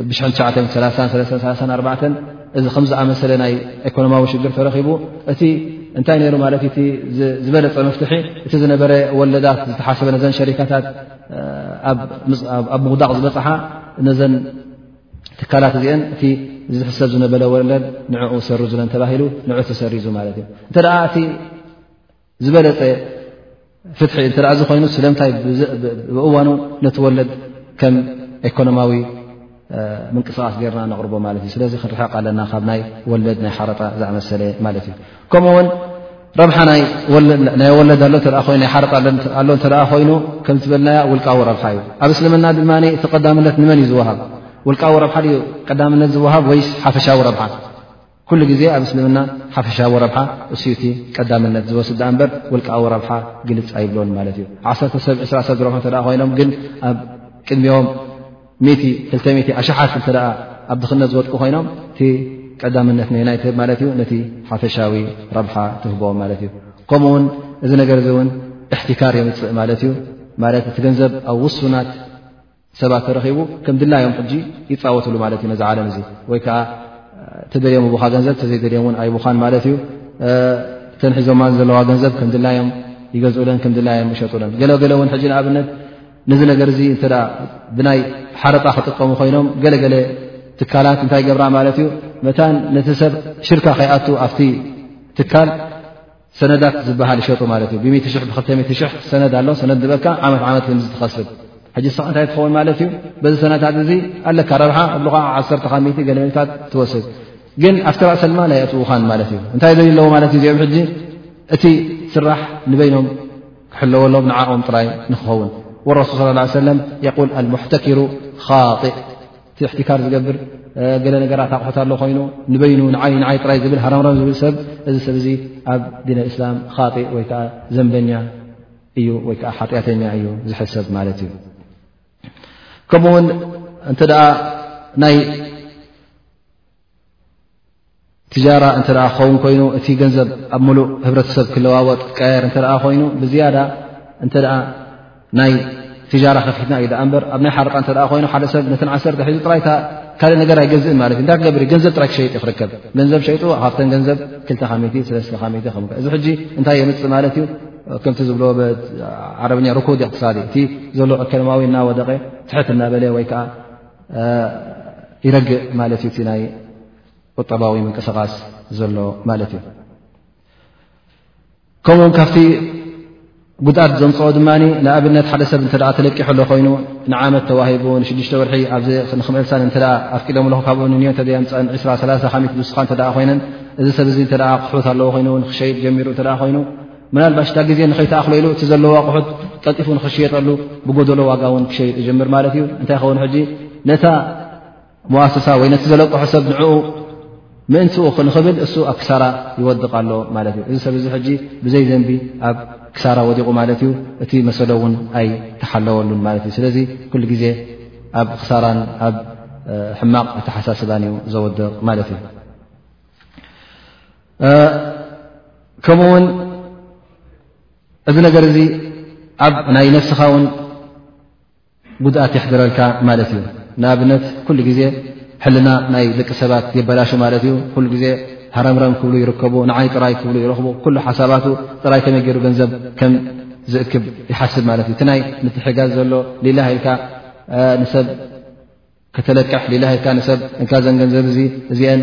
ብ934 እዚ ከምዝኣመሰለ ናይ ኤኮኖማዊ ሽግር ተረኺቡ እቲ እንታይ ነይሩ ማለት እቲ ዝበለፀ መፍትሒ እቲ ዝነበረ ወለዳት ዝተሓሰበ ነዘን ሸሪካታት ኣብ ምቑዳቕ ዝበፅሓ ነዘን ትካላት እዚአን እቲ ዝሕሰብ ዝነበለ ወለድ ንዕኡ ሰር ዝለን ተባሂሉ ንዑ ተሰሪዙ ማለት እዩ እተ እቲ ዝበለፀ ፍትሒ እንተ እዚ ኮይኑ ስለምንታይ ብእዋኑ ነቲ ወለድ ከም ኤኮኖማዊ ምንቅስቃስ ገርና ነቕርቦ ማለት እዩ ስለዚ ክንርሕቕ ኣለና ካብ ናይ ወለድ ናይ ሓረጣ ዝኣመሰለ ማለት እዩ ከምኡ ውን ረብሓ ናይ ወለድ ኣሎ ይይ ሓረጣ ኣሎ እተ ኮይኑ ከም ዝበልናያ ውልቃዊ ረብሓ እዩ ኣብ እስልምና ድማ እቲ ቀዳምነት ንመን እዩ ዝወሃብ ውልቃዊ ረብሓ ቀዳምነት ዝወሃብ ወይስ ሓፈሻዊ ረብሓ ኩሉ ግዜ ኣብ እስልምና ሓፈሻዊ ረብሓ እሱቲ ቀዳምነት ዝወስድ ዳኣ እምበር ውልቃዊ ረብሓ ግልፅ ኣይብሎን ማለት እዩ ዓሰርተ ሰብ ዕስራ ሰብ ዝረብሑ እተ ኮይኖም ግን ኣብ ቅድሚኦም ክልተ ኣሽሓት እተ ኣብ ድኽነት ዝወጥቁ ኮይኖም እቲ ቀዳምነት ናይናይ ትህብ ማለት እዩ ነቲ ሓፈሻዊ ረብሓ ትህቦም ማለት እዩ ከምኡ ውን እዚ ነገር እዚ እውን እሕትካር የምፅእ ማለት እዩ ማለት እቲ ገንዘብ ኣብ ውሱናት ሰባት ተረኺቡ ከም ድላዮም ሕጂ ይፃወትሉ ማለት እዩ ነዚ ዓለም እዚ ወይ ከዓ ተደልዮም ቡካ ገንዘብ ተዘይደልዮም ውን ኣይቡኻን ማለት እዩ ተንሒዞማ ዘለዋ ገንዘብ ከም ድላዮም ይገዝኡለን ከም ድላዮም ይሸጡለን ገለገለ እውን ሕጂ ንኣብነት ነዚ ነገር እዚ እተ ብናይ ሓረጣ ክጥቀሙ ኮይኖም ገለገለ ትካላት እንታይ ይገብራ ማለት እዩ መታን ነቲ ሰብ ሽርካ ከይኣቱ ኣብቲ ትካል ሰነዳት ዝበሃል ይሸጡ ማለት እዩ ብ ሽ ብክተ ሽሕ ሰነድ ኣሎ ሰነድ ንበልካ ዓመት ዓመት ክምዚ ትኸስብ ሕጂ ሰ እንታይ ትኸውን ማለት እዩ በዚ ሰነታት እዚ ኣለካ ረብሓ እብሉ ከዓ ዓሰ ካ ገለመልካ ትወስድ ግን ኣብቲ ራእሰልማ ናይ ኣፅውኻን ማለት እዩ እንታይ ዘይ ኣለዎ ማለት እዩ እዚኦም ሕጂ እቲ ስራሕ ንበይኖም ክሕለወሎም ንዓኦም ጥራይ ንክኸውን ወረሱል ስ ሰለም የቁል ኣልሙሕተኪሩ ኻጢእ ትሕቲካር ዝገብር ገለ ነገራት ኣቑሑት ኣሎ ኮይኑ ንበይኑ ንዓይ ንዓይ ጥራይ ዝብል ሃረምረም ዝብል ሰብ እዚ ሰብ እዚ ኣብ ዲን እስላም ኻጢ ወይ ከዓ ዘንበኛ እዩ ወይ ከዓ ሓጢኣተኛ እዩ ዝሕሰብ ማለት እዩ ከምኡ ውን እንተ ናይ ትጃራ እንተ ክኸውን ኮይኑ እቲ ገንዘብ ኣብ ሙሉእ ህብረተሰብ ክለዋወጥ ክቀያየር እተ ኮይኑ ብዝያዳ እተ ናይ ትጃራ ከፊትና እዩ ኣ በር ኣብ ናይ ሓርቃ እተ ኮይኑ ሓደ ሰብ ነተ ዓሰ ሒዙ ጥራይ ካልእ ነገር ኣይገዝእን ማለት እዩ እንታይ ክገብር ዩ ገንዘብ ጥራይ ክሸይጥ ክርከብ ገንዘብ ሸይጡ ካብተን ገንዘብ ክልተ ካሚቲ ስለስተ ካሚቲ ከም እዚ ሕጂ እንታይ የምፅ ማለት እዩ ከምቲ ዝብሎ ዓረብኛ ርኩድ እቕትሳዲ እቲ ዘሎ እከኖማዊ እናወደቀ ትሕት እናበለ ወይከዓ ይረግእ ማለት እዩ እቲ ናይ ቁጠባዊ ምንቅስቃስ ዘሎ ማለት እዩ ከምኡውን ካብቲ ጉድኣት ዘምፅኦ ድማ ንኣብነት ሓደ ሰብ እተ ተለቂሑ ኣሎ ኮይኑ ንዓመት ተዋሂቡ ንሽዱሽተ ወርሒ ኣብንክምዕልሳን እተ ኣፍቂዶም ኣለኹ ካብኡ ንዮ እተ ኣምፅአን 2ላ ዝስኻ እተ ኮይነን እዚ ሰብ እዚ እተ ክሕት ኣለዎ ኮይኑ ክሸይጥ ጀሚሩ እተ ኮይኑ ምናልባሽ እታ ግዜ ንኸይትኣኽሎ ኢሉ እቲ ዘለዎ ኣቑሑት ቀልጢፉ ንኽሽየጠሉ ብጎደሎ ዋጋ እውን ክሸይጥ ይጀምር ማለት እዩ እንታይ ይኸውን ሕጂ ነታ መዋስሳ ወይ ነቲ ዘለቅሑ ሰብ ንዕኡ ምእንትኡ ክንኽብል እሱ ኣብ ክሳራ ይወድቕ ኣሎ ማለት እዩ እዚ ሰብ እዚ ሕጂ ብዘይ ዘንቢ ኣብ ክሳራ ወዲቑ ማለት እዩ እቲ መሰሎ እውን ኣይተሓለወሉን ማለት እዩ ስለዚ ኩሉ ግዜ ኣብ ክሳራን ኣብ ሕማቕ ኣተሓሳስባን እዩ ዘወድቕ ማለት እዩ ከምኡ ውን እዚ ነገር እዚ ኣብ ናይ ነፍስኻ ውን ጉድኣት የሕድረልካ ማለት እዩ ንኣብነት ኩሉ ግዜ ሕልና ናይ ደቂ ሰባት የበላሹ ማለት እዩ ኩሉ ግዜ ሃረምረም ክብሉ ይርከቡ ንዓይ ጥራይ ክብሉ ይረኽቡ ኩሉ ሓሳባቱ ጥራይ ከመይ ገይሩ ገንዘብ ከም ዝእክብ ይሓስብ ማለት እዩ እቲ ናይ ምትሕጋዝ ዘሎ ሌላ ሃኢልካ ንሰብ ከተለቅሕ ሊላ ሂብካ ንሰብ እንካ ዘን ገንዘብ እዚ እዚአን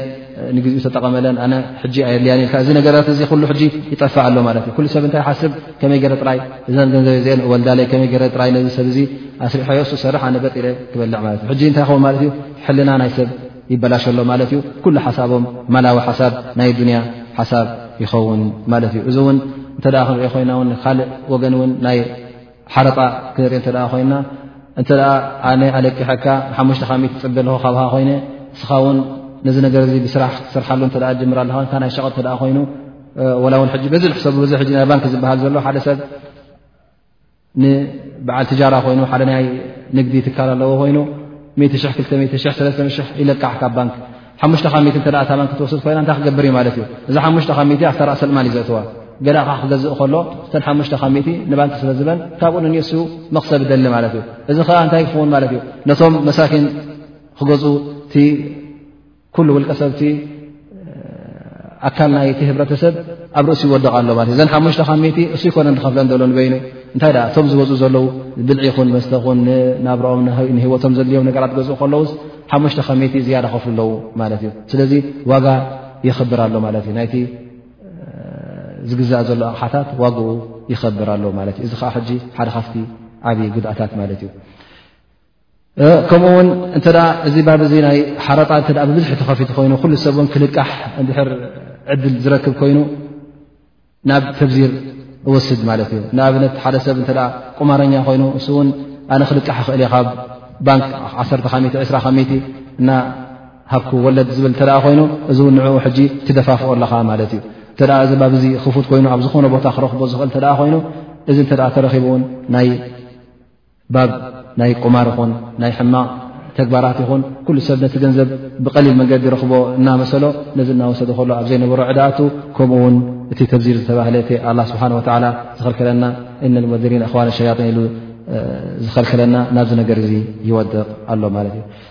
ንግዜኡ ተጠቐመለን ኣነ ሕጂ ኣየድልያን ኢልካ እዚ ነገራት እዚ ኩሉ ሕጂ ይጠፍእ ኣሎ ማለት እዩ ኩሉ ሰብ እንታይ ሓስብ ከመይ ገረ ጥራይ እዘን ገንዘብ እዚአን እወልዳለይ ከመይ ገረ ጥራይ ነዚ ሰብ እዚ ኣስሪሖዮ እሱ ሰርሕ ኣነ በጥ ኢለ ክበልዕ ማለት እዩ ሕጂ እንታይ ኸውን ማለት እዩ ሕልና ናይ ሰብ ይበላሸ ኣሎ ማለት እዩ ኩሉ ሓሳቦም ማላዊ ሓሳብ ናይ ዱንያ ሓሳብ ይኸውን ማለት እዩ እዚ እውን እንተ ክንሪኦ ኮይና ውን ካልእ ወገን እውን ናይ ሓረጣ ክንርኢ እተ ኮይና እተ ኣነ ኣለቂሐካ ሓሙሽተ ካሚ ትፅበ ኣለኹ ካብሃ ኮይነ እስኻ ውን ነዚ ነገር ዚ ብስራሕ ክትስርሓሉ እተ ጀምር ኣለኻ ን ናይ ሸቐ እተ ኮይኑ ወላ ውን ሕጂ በዚ ዝሕሰብ ዚ ናይ ባንኪ ዝበሃል ዘሎ ሓደ ሰብ ንበዓል ትጃራ ኮይኑ ሓደ ናይ ንግዲ ትካል ኣለዎ ኮይኑ 100 ሽ 200 ሽ 300 ሽ ይለቃሕ ካብ ባንኪ ሓሙሽተ ካብ ሚት እተ ታባን ክትወስድ ኮይና እንታይ ክገብር እዩ ማለት እዩ እዚ ሓሙሽተ ካብ ሚት ኣፍታ ርእሰልማል እዩ ዘእትዋ ገላኻ ክገዝእ ከሎ እተን ሓሙሽተ ካብ ሚት ንባንኪ ስለ ዝበን ካብኡ ንንእሱ መኽሰብ ደሊ ማለት እዩ እዚ ከዓ እንታይ ክኸውን ማለት እዩ ነቶም መሳኪን ክገዝኡ እቲ ኩሉ ውልቀ ሰብቲ ኣካል ናይቲ ህብረተሰብ ኣብ ርእሲ ይወደቕ ኣሎ ማለት እዩ እዘን ሓሙሽተ ካብ ሚት እሱ ይኮነ ዝኸፍለን ዘሎ ንበይኑ እንታይ እቶም ዝገዝኡ ዘለዉ ብልዒ ይኹን መስተኹን ናብርኦም ንህወቶም ዘድልዮም ነገራት ገዝኡ ከለውስ ሓሙሽተ ከመይቲ ዝያዳ ከፍሉ ኣለዉ ማለት እዩ ስለዚ ዋጋ ይኸብር ኣሎ ማለት እዩ ናይቲ ዝግዛእ ዘሎ ኣቕሓታት ዋግኡ ይኸብር ኣሎ ማለት እዩ እዚ ከዓ ሕጂ ሓደ ካፍቲ ዓብዪ ጉድኣታት ማለት እዩ ከምኡ ውን እተ እዚ ባብ እዚ ናይ ሓረጣ እ ብብዝሒ ተኸፊቱ ኮይኑ ኩሉ ሰብ ን ክልቃሕ ድሕር ዕድል ዝረክብ ኮይኑ ናብ ተብዚር እወስድ ማለት እዩ ንኣብነት ሓደ ሰብ እተ ቁማረኛ ኮይኑ እሱ እውን ኣነ ክልቃሕ ይኽእል እየ ካብ ባንክ ዓ2 ከመይቲ እና ሃብኩ ወለድ ዝብል እተ ኮይኑ እዚ ን ንኡ ሕጂ ትደፋፍኦ ኣለኻ ማለት እዩ እተ እዚ ባብ እዚ ክፉት ኮይኑ ኣብ ዝኾነ ቦታ ክረኽቦ ዝኽእል እተ ኮይኑ እዚ እተ ተረኪቡ ውን ናይ ባብ ናይ ቁማር ይኹን ናይ ሕማቕ ተግባራት ይኹን ኩሉ ሰብ ነቲ ገንዘብ ብቀሊል መንገዲ ረኽቦ እናመሰሎ ነዚ እናወሰደ ከሎ ኣብ ዘይነበሮ ዕዳእቱ ከምኡ ውን እቲ ተብዚር ዝተባህለ እቲ ኣላ ስብሓን ወተላ ዝኸልከለና እነ ልመድሪን ኣክዋን ሸያጢን ኢሉ ዝኸልከለና ናብዚ ነገር እዚ ይወድቕ ኣሎ ማለት እዩ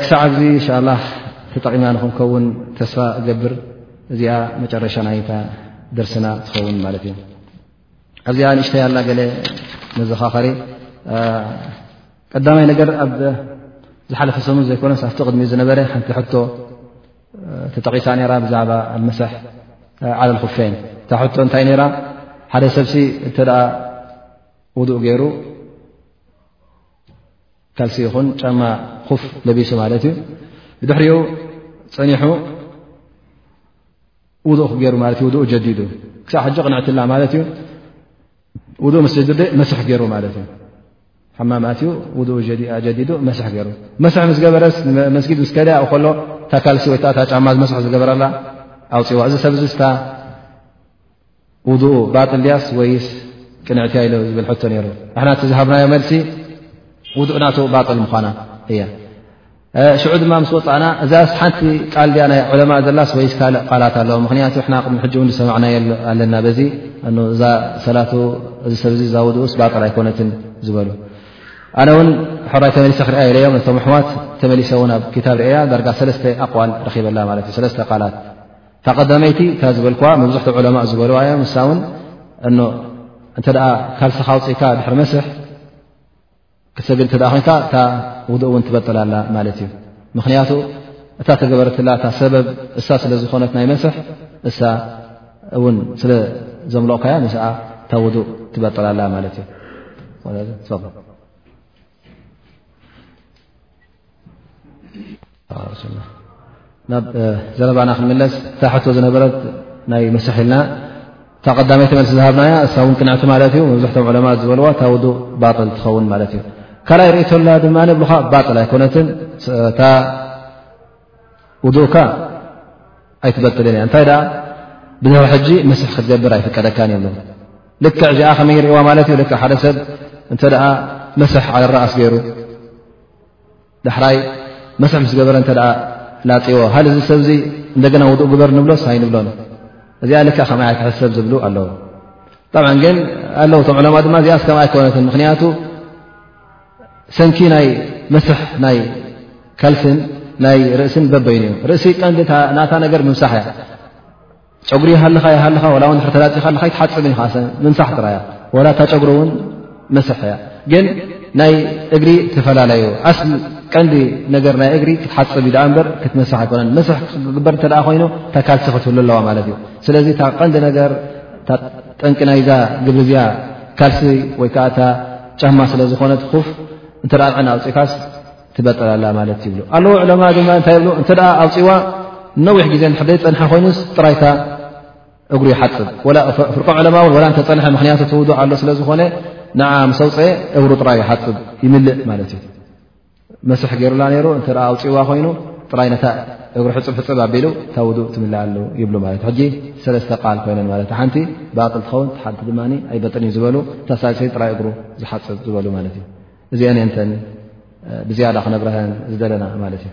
ክሳዕ ኣብዚ እንሻላህ ተጠቒምና ንክንከውን ተስፋ እገብር እዚኣ መጨረሻ ናይታ ደርስና ትኸውን ማለት እዩ ኣብዚኣ ንእሽተይ ኣላ ገለ መዘኻኸሪ ቀዳማይ ነገር ኣብ ዝሓለፈ ሰሙን ዘይኮነ ሳፍቲ ቅድሚ ዝነበረ ሓንቲ ሕቶ ተጠቒሳ ነራ ብዛዕባ ኣመሰሕ ዓለል ክፌን እታ ሕቶ እንታይ ነራ ሓደ ሰብሲ እተ ውዱእ ገይሩ ካልሲ ይኹን ጫማ ኹፍ ለቢሱ ማለት እዩ ብድሕሪኡ ፀኒሑ ውዱእ ክገይሩ ማለት እ ውድኡ ጀዲዱ ክሳብ ሕጂ ቅንዕትላ ማለት እዩ ውዱእ ምስ ጀዲደ መስሕ ገይሩ ማለት እዩ ሓማማት እዩ ውኡ ጀዲዱ መስሕ ገይሩ መስሕ ምስ ገበረስ መስጊድ ምስ ከደ ኣብኡ ከሎ እታ ካልሲ ወይ ታ ጫማ ዝመስሕ ዝገበረላ ኣውፅዋ እዚ ሰብ እዚ ስታ ውዱኡ ባጥል ድያስ ወይስ ቅንዕቲ ኢሎ ዝብል ሕቶ ነይሩ ንሕና እቲ ዝሃብናዮ መልሲ ውዱእ ናቱ ባጥል ምዃና እያ ሽዑ ድማ ምስ ወፃእና እዛ ሓንቲ ቃል ድያ ናይ ዑለማ ዘላስ ወይስ ካልእ ቃላት ኣለዎ ምክንያቱ ሕና ቅድሚ ሕጂ እውን ዝሰማዕናዮ ኣለና በዚ እዛ ሰላቱ እዚ ሰብ ዚ ዛውድኡስ ባጥል ኣይኮነትን ዝበሉ ኣነ እውን ሕራይ ተመሊሰ ክርያ ኢለዮም ነቶም ኣሕዋት ተመሊሰ እውን ኣብ ክታብ ርእያ ዳርጋ ሰለስተ ኣቕዋል ረኺበላ ማለት እዩ ሰለስተ ቃላት እታ ቀዳመይቲ እታ ዝበልክ መብዝሕትኡ ዑለማእ ዝበልዋ እያ ንሳ እውን እኖ እንተ ካልስኻ ውፅኢካ ድሕሪ መስሕ ክትሰግድ እተ ኮንካ እታ ውድእ እውን ትበጥል ኣላ ማለት እዩ ምኽንያቱ እታ ተገበረትላ እታ ሰበብ እሳ ስለ ዝኾነት ናይ መስሕ እሳ እውን ስለ ዘምልቕካያ ንስኣ እታ ውዱእ ትበጥል ኣላ ማለት እዩ ናብ ዘረባና ክንመለስ እታ ሕቶ ዝነበረት ናይ መሰሕ ኢልና እታ ቀዳመይቲ መልሲ ዝሃብናያ እሳ እውን ቅንዕቲ ማለት እዩ መብዝሕቶም ዕለማ ዝበልዋ እታ ውእ ባጥል ትኸውን ማለት እዩ ካልኣይ ርእቶላ ድማ ንብልካ ባጥል ኣይኮነትን እታ ውድኡካ ኣይትበጥልን እያ እንታይ ደኣ ብድሪ ሕጂ መስሕ ክትገብር ኣይፍቀደካን እዮ ም ልክዕ እዚኣ ከመይ ይርእዋ ማለት እዩ ልክ ሓደ ሰብ እንተ ደኣ መስሕ ዓለረኣስ ገይሩ ዳሕራይ መስሕ ምስ ገበረ እተ ላጢዎ ሃሊ እዚ ሰብዚ እንደገና ውድኡ ግበር ንብሎስ ኣይንብሎን እዚኣ ልክ ከምይ ኣይትሕሰብ ዝብሉ ኣለዉ ጣብዓ ግን ኣለዉ ቶም ዕለማ ድማ እዚኣስ ከም ኣይኮነትን ምክንያቱ ሰንኪ ናይ መስሕ ናይ ካልሲን ናይ ርእሲን በበይኑ እዩ ርእሲ ቀንዲ ናታ ነገር ምምሳሕ እያ ጨጉሪ ይሃልኻ ይሃልኻ ላ ውን ተላፂኻ ኣለካ ይትሓፅብ ዩ ከዓሰ ምምሳሕ ጥራ እያ ወላ እታ ጨጉሪ እውን መስሕ እያ ግን ናይ እግሪ ተፈላለዩ ኣስ ቀንዲ ነገር ናይ እግሪ ክትሓፅብ ዩ ዳኣ እበር ክትመሳሕ ኣይኮነን መስሕ ክግበር እተ ኮይኑ እታ ካልሲ ክትህሉ ኣለዋ ማለት እዩ ስለዚ እታ ቀንዲ ነገር ጠንቂ ናይዛ ግብሪ እዚኣ ካልሲ ወይከዓ ጫማ ስለ ዝኾነት ኹፍ እንተ ዕን ኣውፅእካስ ትበጠላላ ማለት ይብ ኣለዉ ዕለማ ድማ እንታይ ብ እተ ኣውፅዋ ነዊሕ ግዜ ሕደይ ፀንሐ ኮይኑስ ጥራይታ እግሪ ይሓፅብ ፍርቆ ዕለማ ውን ወላ እተፀንሐ ምክንያቱ ትውዶ ኣሎ ስለ ዝኾነ ንዓ ምስ ኣውፀ እግሩ ጥራይ ይሓፅብ ይምልእ ማለት እዩ መስሕ ገይሩላ ነይሩ እተ ኣውፅዋ ኮይኑ ጥራይ ነታ እግሪ ሕፅብ ሕፅብ ኣቢሉ እታ ውዱእ ትምላ ኣሉ ይብሉ ማለት ሕጂ ሰለስተ ቃል ኮይነን ማለት ሓንቲ ባጥል ትኸውን ሓንቲ ድማ ኣይበጥን እዩ ዝበሉ እታ ሳልሰይ ጥራይ እግሩ ዝሓፅብ ዝበሉ ማለት እዩ እዚአን ንተን ብዝያዳ ክነብረሀን ዝደለና ማለት እዩ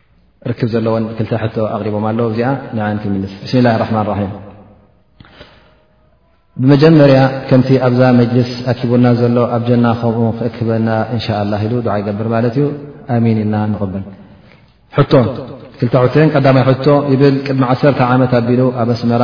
ርክብ ዘለዎን ክልተ ሕቶ ኣቕሪቦም ኣለዉ እዚኣ ንኣ ትምልስ ብስሚ ላህ ራሕማን ራሒም ብመጀመርያ ከምቲ ኣብዛ መጅልስ ኣኪቡና ዘሎ ኣብ ጀና ከምኡ ክእክበና እንሻ ላ ኢሉ ድዓ ይገብር ማለት እዩ ኣሚን ኢልና ንቕብል ሕቶ ክልተ ሕቶን ቀዳማይ ሕቶ ይብል ቅድሚ ዓሰርተ ዓመት ኣቢሉ ኣብ ኣስመራ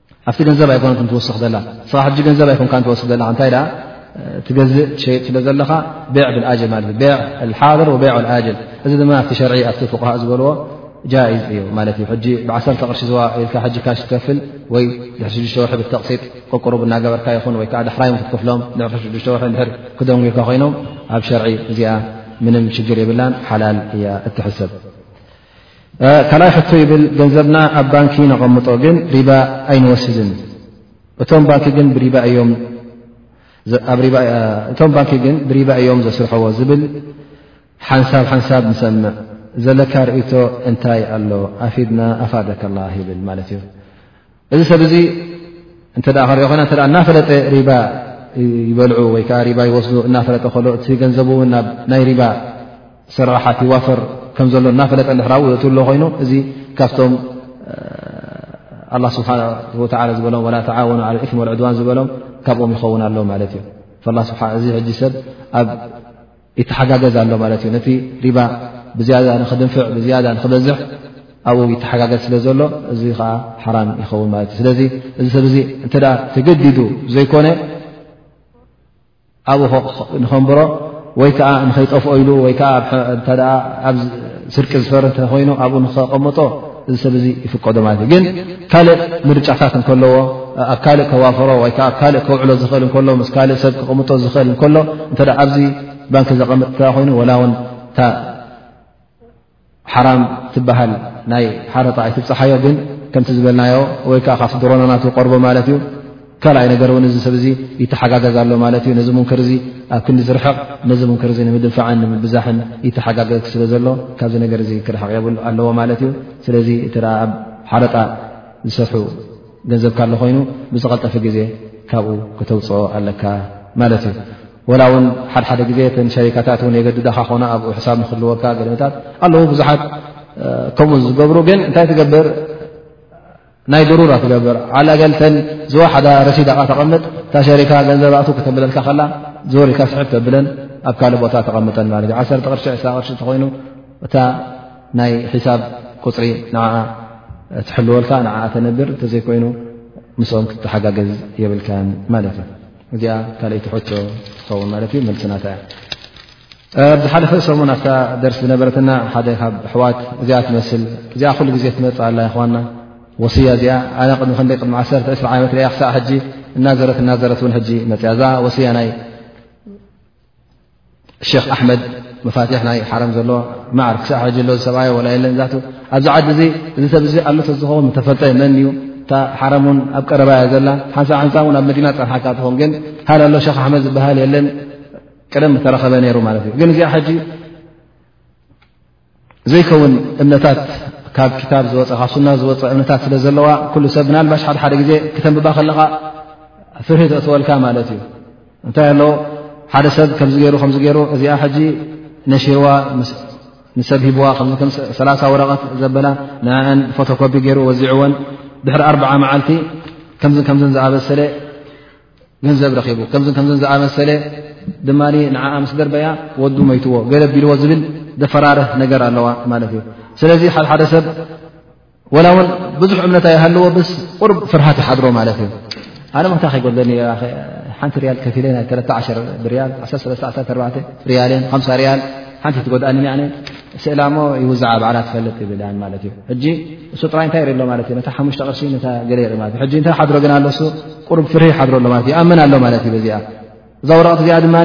ኣብቲ ገንዘብ ኣይኮነትን ትወስኽ ዘላ ንስኻ ሕጂ ገንዘብ ኣይኮንካ ትወስኽ ዘለካ እንታይ ደኣ ትገዝእ ትሸይጥ ስለ ዘለኻ ቤዕ ብልኣጀል ማለት እዩ ቤዕ ሓድር ወቤዕ ኣጀል እዚ ድማ ኣብቲ ሸርዒ ኣብቲ ፍቁሃእ ዝበልዎ ጃኢዝ እዩ ማለት እዩ ሕጂ ብዓሰርተ ቅርሺ ዝዋ ኢልካ ሕጂ ካሽ ትከፍል ወይ ድሪ ሽዱሽተ ወርሒ ብተቕሲጥ ቅቁሩብ እናገበርካ ይኹን ወይ ከዓ ዳሕራዮም ክትከፍሎም ድሕሪ ሽዱሽተ ወርሒ ድሕር ክደንጉልካ ኮይኖም ኣብ ሸርዒ እዚኣ ምንም ሽግር የብላን ሓላል እያ እትሕሰብ ካልኣይ ሕቶ ይብል ገንዘብና ኣብ ባንኪ ነቐምጦ ግን ሪባ ኣይንወስድን እቶም ባንኪ ግን ብሪባ እዮም እቶም ባንኪ ግን ብሪባ እዮም ዘስርሐዎ ዝብል ሓንሳብ ሓንሳብ ንሰምዕ ዘለካ ርእቶ እንታይ ኣሎ ኣፊድና ኣፋደከላ ይብል ማለት እዩ እዚ ሰብ እዚ እንተ ክሪኦ ኮይና እተ እናፈለጠ ሪባ ይበልዑ ወይ ከዓ ሪባ ይወስዱ እናፈለጠ ከሎ እቲ ገንዘቡ እውን ናብ ናይ ሪባ ስርርሓት ይዋፈር ከም ዘሎ እናፈለጠ ድሕራዊ እት ሎ ኮይኑ እዚ ካብቶም ኣላ ስብሓን ወተላ ዝበሎም ወላ ተዓወኑ ዓ እትም ወልዕድዋን ዝበሎም ካብኦም ይኸውን ኣሎ ማለት እዩ እዚ ሕጂ ሰብ ኣብ ይተሓጋገዝ ኣሎ ማለት እዩ ነቲ ሪባ ብዝያዳ ንክድንፍዕ ብዝያዳ ንክበዝሕ ኣብኡ ይተሓጋገዝ ስለ ዘሎ እዚ ከዓ ሓራም ይኸውን ማለት እዩ ስለዚ እዚ ሰብ እዚ እንተ ተገዲዱ ዘይኮነ ኣብኡ ንከንብሮ ወይ ከዓ ንከይጠፍኦ ኢሉ ወይከዓ ኣብ ስርቂ ዝፈር እተኮይኑ ኣብኡ ንከቐመጦ እዚ ሰብ እዚ ይፍቀዶ ማለት እዩ ግን ካልእ ምርጫታት እንከለዎ ኣብ ካልእ ከዋፈሮ ወይ ከዓ ኣብ ካልእ ከውዕሎ ዝኽእል እከሎ ምስ ካልእ ሰብ ክቕምጦ ዝኽእል እንከሎ እንተ ኣብዚ ባንኪ ዘቐምጥ እተ ኮይኑ ወላ እውን እታ ሓራም ትበሃል ናይ ሓረጣ ኣይትብፅሓዮ ግን ከምቲ ዝበልናዮ ወይ ከዓ ካብቲ ድሮናናት ይቀርቦ ማለት እዩ ካልኣይ ነገር እውን እዚ ሰብ እዚ ይተሓጋገዝ ኣሎ ማለት እዩ ነዚ ሙንክር እዚ ኣብ ክንዲ ዝርሕቕ ነዚ ሙንክር እዚ ንምድንፋዕን ንምብዛሕን ይተሓጋገዝ ክስለ ዘሎ ካብዚ ነገር እዚ ክርሕቕ የብሉ ኣለዎ ማለት እዩ ስለዚ እቲ ኣ ኣብ ሓረጣ ዝሰርሑ ገንዘብካ ኣሎ ኮይኑ ብዝቐልጠፊ ግዜ ካብኡ ክተውፅኦ ኣለካ ማለት እዩ ወላ እውን ሓደሓደ ግዜ ተን ሸሪካታት እውን የገድዳካ ኮና ኣብኡ ሕሳብ ንክልወካ ገለመታት ኣለዉ ብዙሓት ከምኡ ዝገብሩ ግን እንታይ ትገብር ናይ ድሩራ ትገብር ዓላ ገልተን ዝወሓዳ ረሲዳቓ ተቐምጥ እታ ሸሪካ ገንዘብ ኣእቱ ክተብለልካ ከላ ዞር ኢልካ ስሕብ ተብለን ኣብ ካልእ ቦታ ተቐምጠን ማለት እዩ ዓሰርተ ቅርሺ ዕስራ ቅርሺ እተኮይኑ እታ ናይ ሒሳብ ቁፅሪ ንዓ ትሕልወልካ ንዓ ተነብር እንተዘይኮይኑ ምስኦም ክትተሓጋገዝ የብልካን ማለት እዩ እዚኣ ካልኣይቲ ሕቶ ትኸውን ማለት እዩ መልስናታ እያ ኣብ ዝሓለፈ ሰሙን ኣብታ ደርሲ ዝነበረትና ሓደ ካብ ኣሕዋት እዚኣ ትመስል እዚኣ ኩሉ ግዜ ትመፅእ ኣላ ይኹዋና ወስያ እዚኣ ኣነ ቅድሚ ክንደይ ቅድሚ 1ዕስራ ዓመት ርያ ክሳዕ ሕጂ እናዘረት እናዘረት እውን ሕጂ መፅያ እዛ ወስያ ናይ ሸክ ኣሕመድ መፋትሕ ናይ ሓረም ዘሎ ማዕር ክሳዕ ሕጂ ሎ ዝሰብኣዮ ወላ የለን ዛት ኣብዚ ዓዲ እዚ እዚ ሰብ እዚ ኣሎቶ ዝኸውን ተፈልጠ መን እዩ እታ ሓረም እውን ኣብ ቀረባያ ዘላ ሓንሳ ሓንሳ እውን ኣብ መዲና ፀርሓካ ትኹን ግን ሃላሎ ሸክ ኣሕመድ ዝበሃል የለን ቀደም ምተረኸበ ነይሩ ማለት እዩ ግን እዚኣ ሕጂ ዘይከውን እምነታት ካብ ክታብ ዝወፀ ካብ ሱና ዝወፀ እምነታት ስለ ዘለዋ ኩሉ ሰብ ምናልባሽ ሓደ ሓደ ግዜ ክተንብባ ከለኻ ፍርሂ ተእትወልካ ማለት እዩ እንታይ ኣሎ ሓደ ሰብ ከምዚ ገይሩ ከምዚ ገይሩ እዚኣ ሕጂ ነሽርዋ ንሰብ ሂብዋ ሰላ ወረቐት ዘበላ ንእን ፎቶኮፒ ገይሩ ወዚዕወን ድሕሪ ኣርዓ መዓልቲ ከምዝን ከምዝን ዝኣበሰለ ገንዘብ ረኺቡ ከምዚ ከምዘን ዝኣመሰለ ድማ ንዓኣ ምስ ደርበያ ወዱ መይትዎ ገለ ቢልዎ ዝብል ደፈራርህ ነገር ኣለዋ ማለት እዩ ስለዚ ሓደ ሓደ ሰብ ወላ እውን ብዙሕ እምነት ኣይሃለዎ ብስ ቁርብ ፍርሃት ይሓድሮ ማለት እዩ ኣነ ምክንታይ ከይጎድለኒ ሓንቲ ርያል ከፊለ ናይ ተለ ዓሸር ብርያል ዓሰሰለዓሰኣርባዕተ ርያልን ሓምሳ ርያል ሓንቲ ትጎድኣኒ ኒ ስእላ እሞ ይውዛዓ በዓላ ትፈልጥ ይብል ማለት እዩ ሕጂ እሱ ጥራይ እንታይ ይርኢ ኣሎ ማለት እዩ ነታ ሓሙሽተ ቅርሲ ነታ ገለ ይርኢ ማለት እዩ ሕጂ እንታይ ሓድሮ ግን ኣለሱ ቁሩብ ፍርሂ ይሓድሮ ኣሎ ማለት ይኣምን ኣሎ ማለት እዩ በዚኣ እዛ ወረቕት እዚኣ ድማ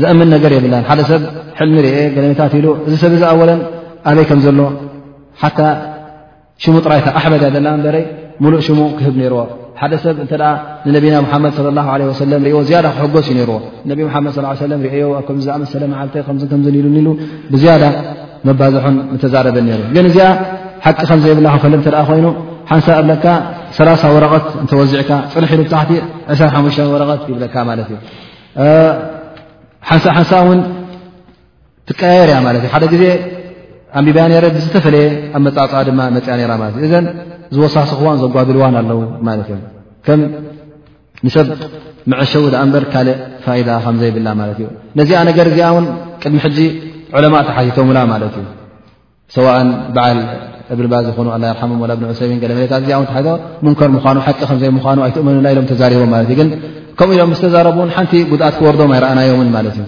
ዘእምን ነገር የብላን ሓደ ሰብ ሕልሚ ርአ ገለሜታት ኢሉ እዚ ሰብ እዚ ኣወለን ኣበይ ከም ዘሎ ሓታ ሽሙ ጥራይ ከ ኣሕበድ ዘላ በረይ ሙሉእ ሽሙ ክህብ ነይርዎ ሓደ ሰብ እተ ንነቢና ሓመድ ለ ላ ለ ሰለም ርዎ ዝያዳ ክሕጎስ እዩ ነርዎ ነቢ ሓመድ ስ ለ ርዮ ኣብ ከምዚ ዝኣመሰለ መዓልተ ከ ከምዝ ኢሉኒ ኢሉ ብዝያዳ መባዝሑን ምተዛረበ ነይሩ ግን እዚኣ ሓቂ ከምዘይብላ ክፈልጥ እተ ኮይኑ ሓንሳ ኣለካ ሰላሳ ወረቐት እንተወዚዕካ ፅንሕ ኢሉ ብታሕቲ ዕስራ ሓሙሽተ ወረቐት ይብለካ ማለት እዩ ሓንሳ ሓንሳ እውን ትቀያየር እያ ማለት እዩ ሓደ ግዜ ኣንቢባያ ነረ ብዝተፈለየ ኣብ መፃፃ ድማ መፅያ ነራ ማለት እዩ እዘን ዝወሳስኽዋን ዘጓድልዋን ኣለዉ ማለት እዮም ከም ንሰብ መዐሸዊ ድኣ እምበር ካልእ ፋይዳ ከም ዘይብላ ማለት እዩ ነዚኣ ነገር እዚኣ እውን ቅድሚ ሕጂ ዕለማእ ተሓቲቶምላ ማለት እዩ ሰዋእን በዓል እብልባ ዝኾኑ ኣላ ርሓም ወላ ብን ዑሰይሚን ገለ መሌታት እዚኣ ውን ተሓቶ ሙንከር ምኳኑ ሓቂ ከምዘይ ምኳኑ ኣይትእመኑና ኢሎም ተዛሪቦም ማለት እዩ ግን ከምኡ ኢሎም ምስ ተዛረቡ እውን ሓንቲ ጉድኣት ክወርዶም ኣይረኣናዮምን ማለት እዩ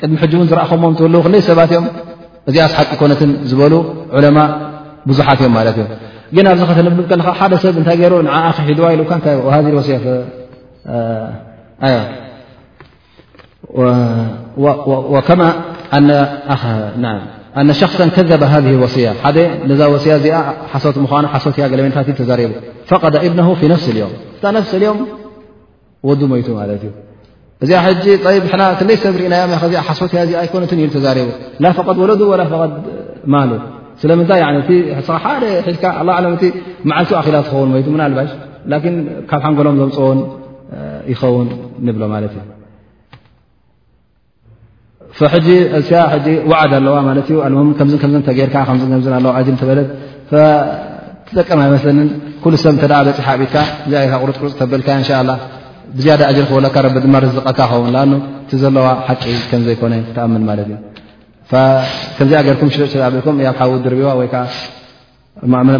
ቅድሚ ሕጂ እውን ዝረእኹሞም ትህልው ክለይ ሰባት እዮም እዚኣ ስሓቂ ኮነትን ዝበሉ ዑለማ ብዙሓት እዮም ማለት እዮም ግን ኣብዚ ከተንብብ ከለካ ሓደ ሰብ እንታይ ገይሩ ንዓኣ ክሒድዋ ኢሉካ ሃዚ ወሲያ ወከማ ኣነ ሸክሰ ከዘበ ሃ ወስያ ሓደ ነዛ ወስያ እዚኣ ሓሶት ምኳኑ ሓሶት እያ ገለመንታት ዩ ተዛሪቡ ፈቐደ እብነ ፊ ነፍሲ ልዮም እታ ነፍሲ ልዮም ወዱ ሞይቱ ማለት እዩ እዚኣ ሕጂ ይ ሕና ክንደይ ሰብ ርኢናዮ ከዚ ሓሶት እያ እዚ ኣይኮነትን እዩ ተዛሪቡ ላ ፈቐድ ወለዱ ወላ ፈቐድ ማሉ ስለምንታይ እቲ ስኻ ሓደ ሒዝካ ኣላ ዓለም እቲ መዓልቱ ኣኺላ ትኸውን ሞይቱ ምናልባሽ ላኪን ካብ ሓንጎሎም ዘምፅኦን ይኸውን ንብሎ ማለት እዩ ሕጂ እዚኣ ሕጂ ዋዓድ ኣለዋ ማለት እዩ ኣም ከምዝ ከምዘ ተገይርካ ከምዝ ከምዝ ኣለዋ ኣጅል ተበለት ትጠቀም ኣይመስለንን ኩሉ ሰብ እተ በፂሓ ቢትካ እዚኣ ካ ቁርፅቁርፅ ተበልካ እንሻ ላ ብዝያዳ ኣጅል ክበለካ ረቢ ድማ ርዝቐካ ኸውን ኣ እቲ ዘለዋ ሓቂ ከም ዘይኮነ ትኣምን ማለት እዩ ከምዚኣ ገርኩም ሽርእ ሽርእ ኣቢልኩም ብ ሓዊ ድርብዋ ወይከዓ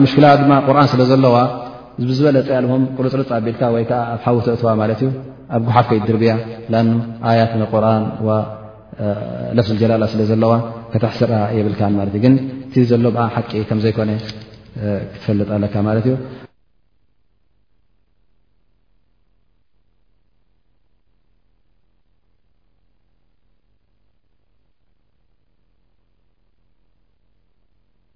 ምሽክላ ድማ ቁርን ስለ ዘለዋ ብዝበለፀ ም ቁርፅርፅ ኣቢልካ ወይ ከዓ ኣብ ሓዊ ተእትዋ ማለት እዩ ኣብ ጉሓፍ ከይድርብያ ላ ኣያት ቁርን ለፍስ ጀላላ ስለ ዘለዋ ከተሕስራ የብልካ ማለት እዩ ግን እቲ ዘሎ ብኣ ሓቂ ከምዘይኮነ ክትፈልጥ ኣለካ ማለት እዩ